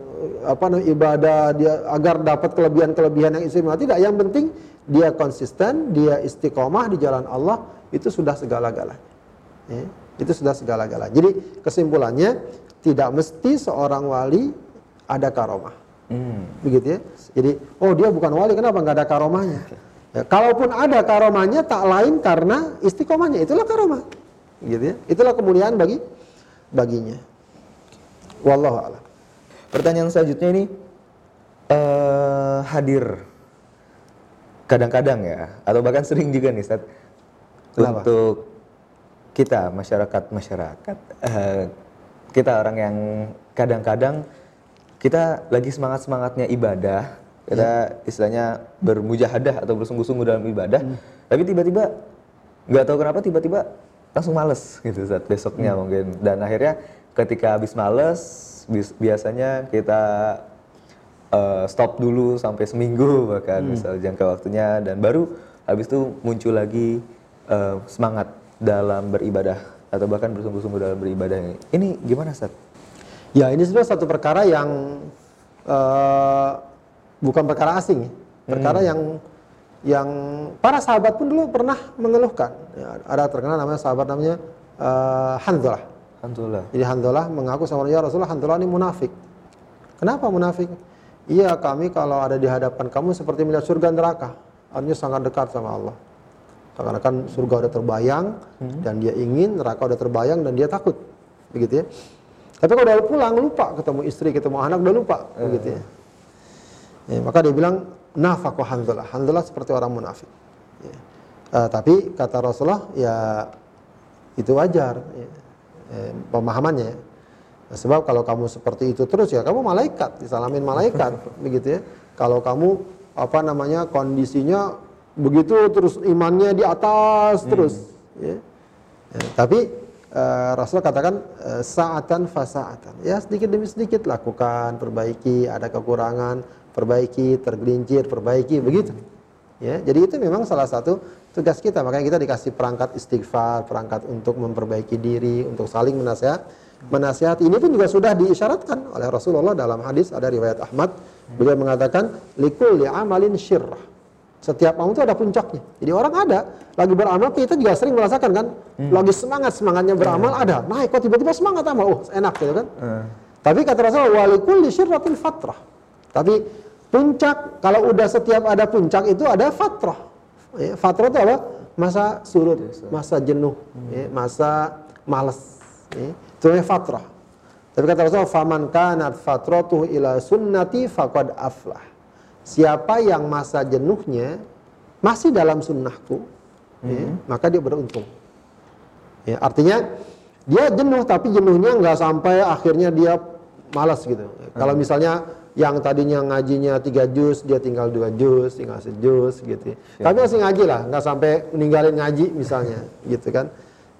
S2: apa namanya ibadah dia agar dapat kelebihan-kelebihan yang istimewa tidak. Yang penting dia konsisten, dia istiqomah di jalan Allah itu sudah segala-galanya. Ya, itu sudah segala-galanya. Jadi kesimpulannya tidak mesti seorang wali ada karomah. Begitu ya. Jadi oh dia bukan wali kenapa nggak ada karomahnya? Ya, kalaupun ada karomahnya tak lain karena istiqomahnya itulah karomah. Gitu ya. Itulah kemuliaan bagi baginya. Wallahu a'lam.
S1: Pertanyaan selanjutnya ini eh hadir kadang-kadang ya atau bahkan sering juga nih Ustaz
S2: Kenapa?
S1: untuk kita masyarakat masyarakat eh, kita orang yang kadang-kadang kita lagi semangat semangatnya ibadah kita istilahnya bermujahadah atau bersungguh-sungguh dalam ibadah tapi tiba-tiba nggak tahu kenapa tiba-tiba langsung males gitu saat besoknya mungkin. Dan akhirnya ketika habis males biasanya kita eh, stop dulu sampai seminggu bahkan misal jangka waktunya. Dan baru habis itu muncul lagi eh, semangat dalam beribadah atau bahkan bersungguh-sungguh dalam beribadah ini. Ini gimana Ustaz?
S2: Ya ini sebenarnya satu perkara yang eh, bukan perkara asing, ya. perkara yang yang para sahabat pun dulu pernah mengeluhkan. Ya, ada terkenal namanya sahabat namanya eh, Hanzalah.
S1: Alhamdulillah.
S2: Jadi Hanzalah mengaku sama ya Rasulullah Hanzalah ini munafik. Kenapa munafik? Iya kami kalau ada di hadapan kamu seperti melihat surga neraka. Artinya sangat dekat sama Allah. Seakan-akan surga udah terbayang dan dia ingin, neraka udah terbayang dan dia takut. Begitu ya. Tapi kalau udah pulang lupa ketemu istri, ketemu anak udah lupa, begitu ya. Ya, maka dia bilang nafaq wa Hanzalah. Hanzalah seperti orang munafik. Ya. Eh, tapi kata Rasulullah ya itu wajar ya. Eh, pemahamannya. ya. Nah, sebab kalau kamu seperti itu terus ya kamu malaikat, disalamin malaikat begitu ya. Kalau kamu apa namanya kondisinya begitu terus imannya di atas terus ya. Ya, tapi eh, Rasul katakan eh, saatan fasaatan. Ya sedikit demi sedikit lakukan, perbaiki, ada kekurangan, perbaiki, tergelincir, perbaiki begitu. Ya, jadi itu memang salah satu tugas kita. Makanya kita dikasih perangkat istighfar, perangkat untuk memperbaiki diri, untuk saling menasihat. Menasihati ini pun juga sudah diisyaratkan oleh Rasulullah dalam hadis ada riwayat Ahmad. Beliau mengatakan likul amalin syirrah. Setiap amal itu ada puncaknya. Jadi orang ada lagi beramal kita juga sering merasakan kan, lagi semangat semangatnya beramal ada. Naik kok tiba-tiba semangat amal, oh enak gitu kan. Tapi kata Rasulullah walikul syirratin fatrah. Tapi puncak kalau udah setiap ada puncak itu ada fatrah. Ya, fatrah itu apa? Masa surut, masa jenuh, ya, masa malas. Ya. Itu namanya fatrah. Tapi kata Rasulullah, "Faman kanat fatratuhu ila sunnati faqad aflah." Siapa yang masa jenuhnya masih dalam sunnahku, ya, maka dia beruntung. Ya, artinya dia jenuh tapi jenuhnya nggak sampai akhirnya dia malas gitu. Kalau misalnya yang tadinya ngajinya tiga juz dia tinggal dua juz, tinggal sejuz gitu. Ya. Tapi masih ngaji lah, nggak sampai ninggalin ngaji misalnya, gitu kan?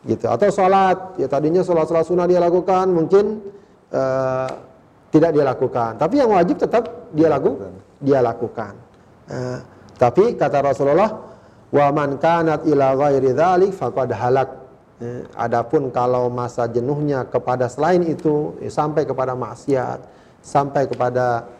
S2: Gitu. Atau sholat, ya tadinya sholat sholat sunnah dia lakukan, mungkin uh, tidak dia lakukan. Tapi yang wajib tetap dia lakukan, dia lakukan. Uh, tapi kata Rasulullah, wa man kanat ila ghairi dzalik faqad halak Ya, adapun kalau masa jenuhnya kepada selain itu ya, sampai kepada maksiat, sampai kepada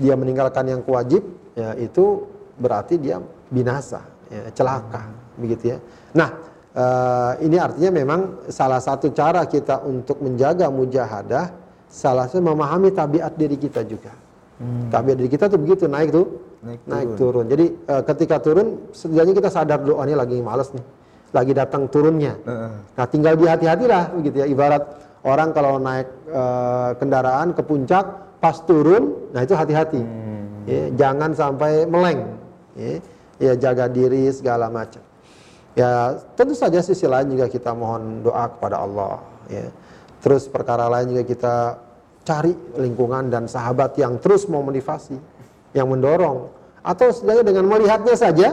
S2: dia meninggalkan yang kewajib, ya itu berarti dia binasa, ya, celaka, begitu ya. Nah, uh, ini artinya memang salah satu cara kita untuk menjaga mujahadah, salah satu memahami tabiat diri kita juga. Hmm. Tabiat diri kita tuh begitu naik tuh, naik turun. Naik turun. Jadi uh, ketika turun, setidaknya kita sadar dulu, oh ini lagi males nih lagi datang turunnya. Nah, tinggal di hati-hatilah begitu ya. Ibarat orang kalau naik e, kendaraan ke puncak pas turun, nah itu hati-hati. Hmm. Ya, jangan sampai meleng. Ya, ya jaga diri segala macam. Ya, tentu saja sisi lain juga kita mohon doa kepada Allah, ya. Terus perkara lain juga kita cari lingkungan dan sahabat yang terus mau motivasi, yang mendorong atau setidaknya dengan melihatnya saja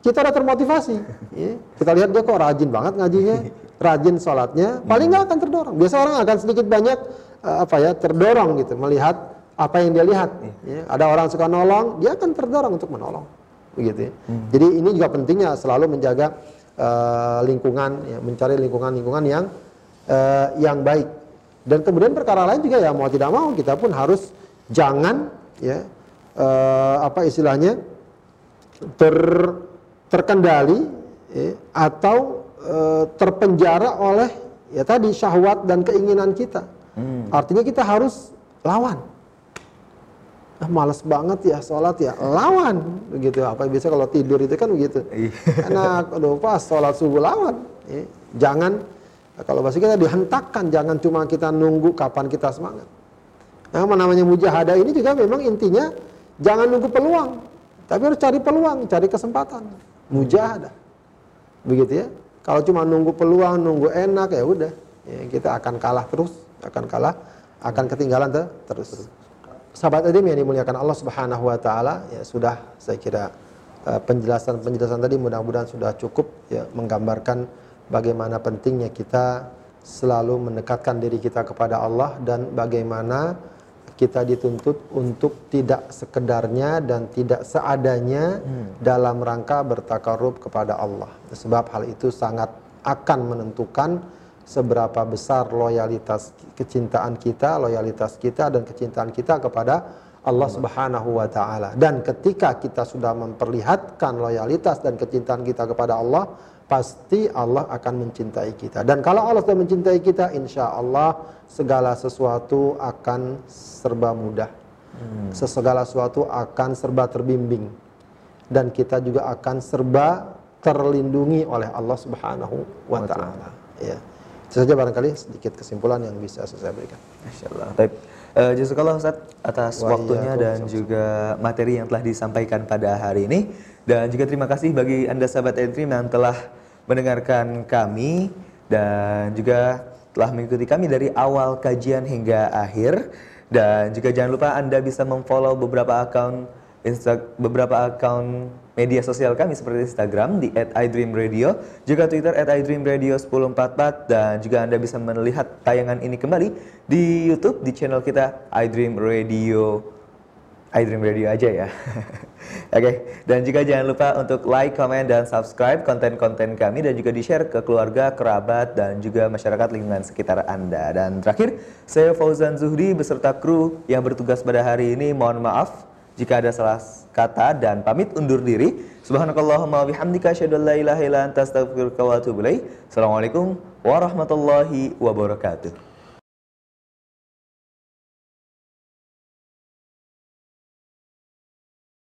S2: kita udah termotivasi. Ya. Kita lihat dia kok rajin banget ngajinya, rajin sholatnya, paling nggak akan terdorong. Biasa orang akan sedikit banyak uh, apa ya terdorong gitu melihat apa yang dia lihat. Ya. Ada orang suka nolong, dia akan terdorong untuk menolong, begitu. Ya. Hmm. Jadi ini juga pentingnya selalu menjaga uh, lingkungan, ya, mencari lingkungan-lingkungan yang uh, yang baik. Dan kemudian perkara lain juga ya mau tidak mau kita pun harus jangan ya uh, apa istilahnya ter terkendali ya, atau e, terpenjara oleh ya tadi syahwat dan keinginan kita. Hmm. Artinya kita harus lawan. Ah, males banget ya sholat ya lawan begitu apa biasa kalau tidur itu kan begitu iya. enak aduh pas sholat subuh lawan ya. jangan kalau bahasa kita dihentakkan jangan cuma kita nunggu kapan kita semangat nah namanya mujahadah ini juga memang intinya jangan nunggu peluang tapi harus cari peluang cari kesempatan mujahadah. Begitu ya. Kalau cuma nunggu peluang, nunggu enak ya udah, ya, kita akan kalah terus, akan kalah, akan ketinggalan ter terus. Sahabat Adim yang dimuliakan Allah Subhanahu wa taala, ya sudah saya kira eh, penjelasan-penjelasan tadi mudah-mudahan sudah cukup ya menggambarkan bagaimana pentingnya kita selalu mendekatkan diri kita kepada Allah dan bagaimana kita dituntut untuk tidak sekedarnya dan tidak seadanya hmm. dalam rangka bertakarub kepada Allah. Sebab hal itu sangat akan menentukan seberapa besar loyalitas kecintaan kita, loyalitas kita dan kecintaan kita kepada Allah Subhanahu wa taala. Dan ketika kita sudah memperlihatkan loyalitas dan kecintaan kita kepada Allah, pasti Allah akan mencintai kita. Dan kalau Allah sudah mencintai kita, insya Allah segala sesuatu akan serba mudah. Hmm. Segala sesuatu akan serba terbimbing. Dan kita juga akan serba terlindungi oleh Allah Subhanahu wa taala. Ya. Itu saja barangkali sedikit kesimpulan yang bisa saya berikan.
S1: Masyaallah. Baik. Uh, Jazakallah Ustaz atas Wah, waktunya iya, dan juga materi yang telah disampaikan pada hari ini. Dan juga terima kasih bagi Anda sahabat Entry yang telah mendengarkan kami dan juga telah mengikuti kami dari awal kajian hingga akhir. Dan juga jangan lupa Anda bisa memfollow beberapa akun Insta, beberapa akun media sosial kami seperti Instagram di @idreamradio, juga Twitter @idreamradio1044 dan juga Anda bisa melihat tayangan ini kembali di YouTube di channel kita iDreamRadio iDream Radio aja ya. Oke, okay. dan juga jangan lupa untuk like, comment, dan subscribe konten-konten kami dan juga di-share ke keluarga, kerabat, dan juga masyarakat lingkungan sekitar Anda. Dan terakhir, saya Fauzan Zuhdi beserta kru yang bertugas pada hari ini mohon maaf jika ada salah kata dan pamit undur diri. Subhanakallahumma bihamdika asyhadu an Assalamualaikum warahmatullahi wabarakatuh.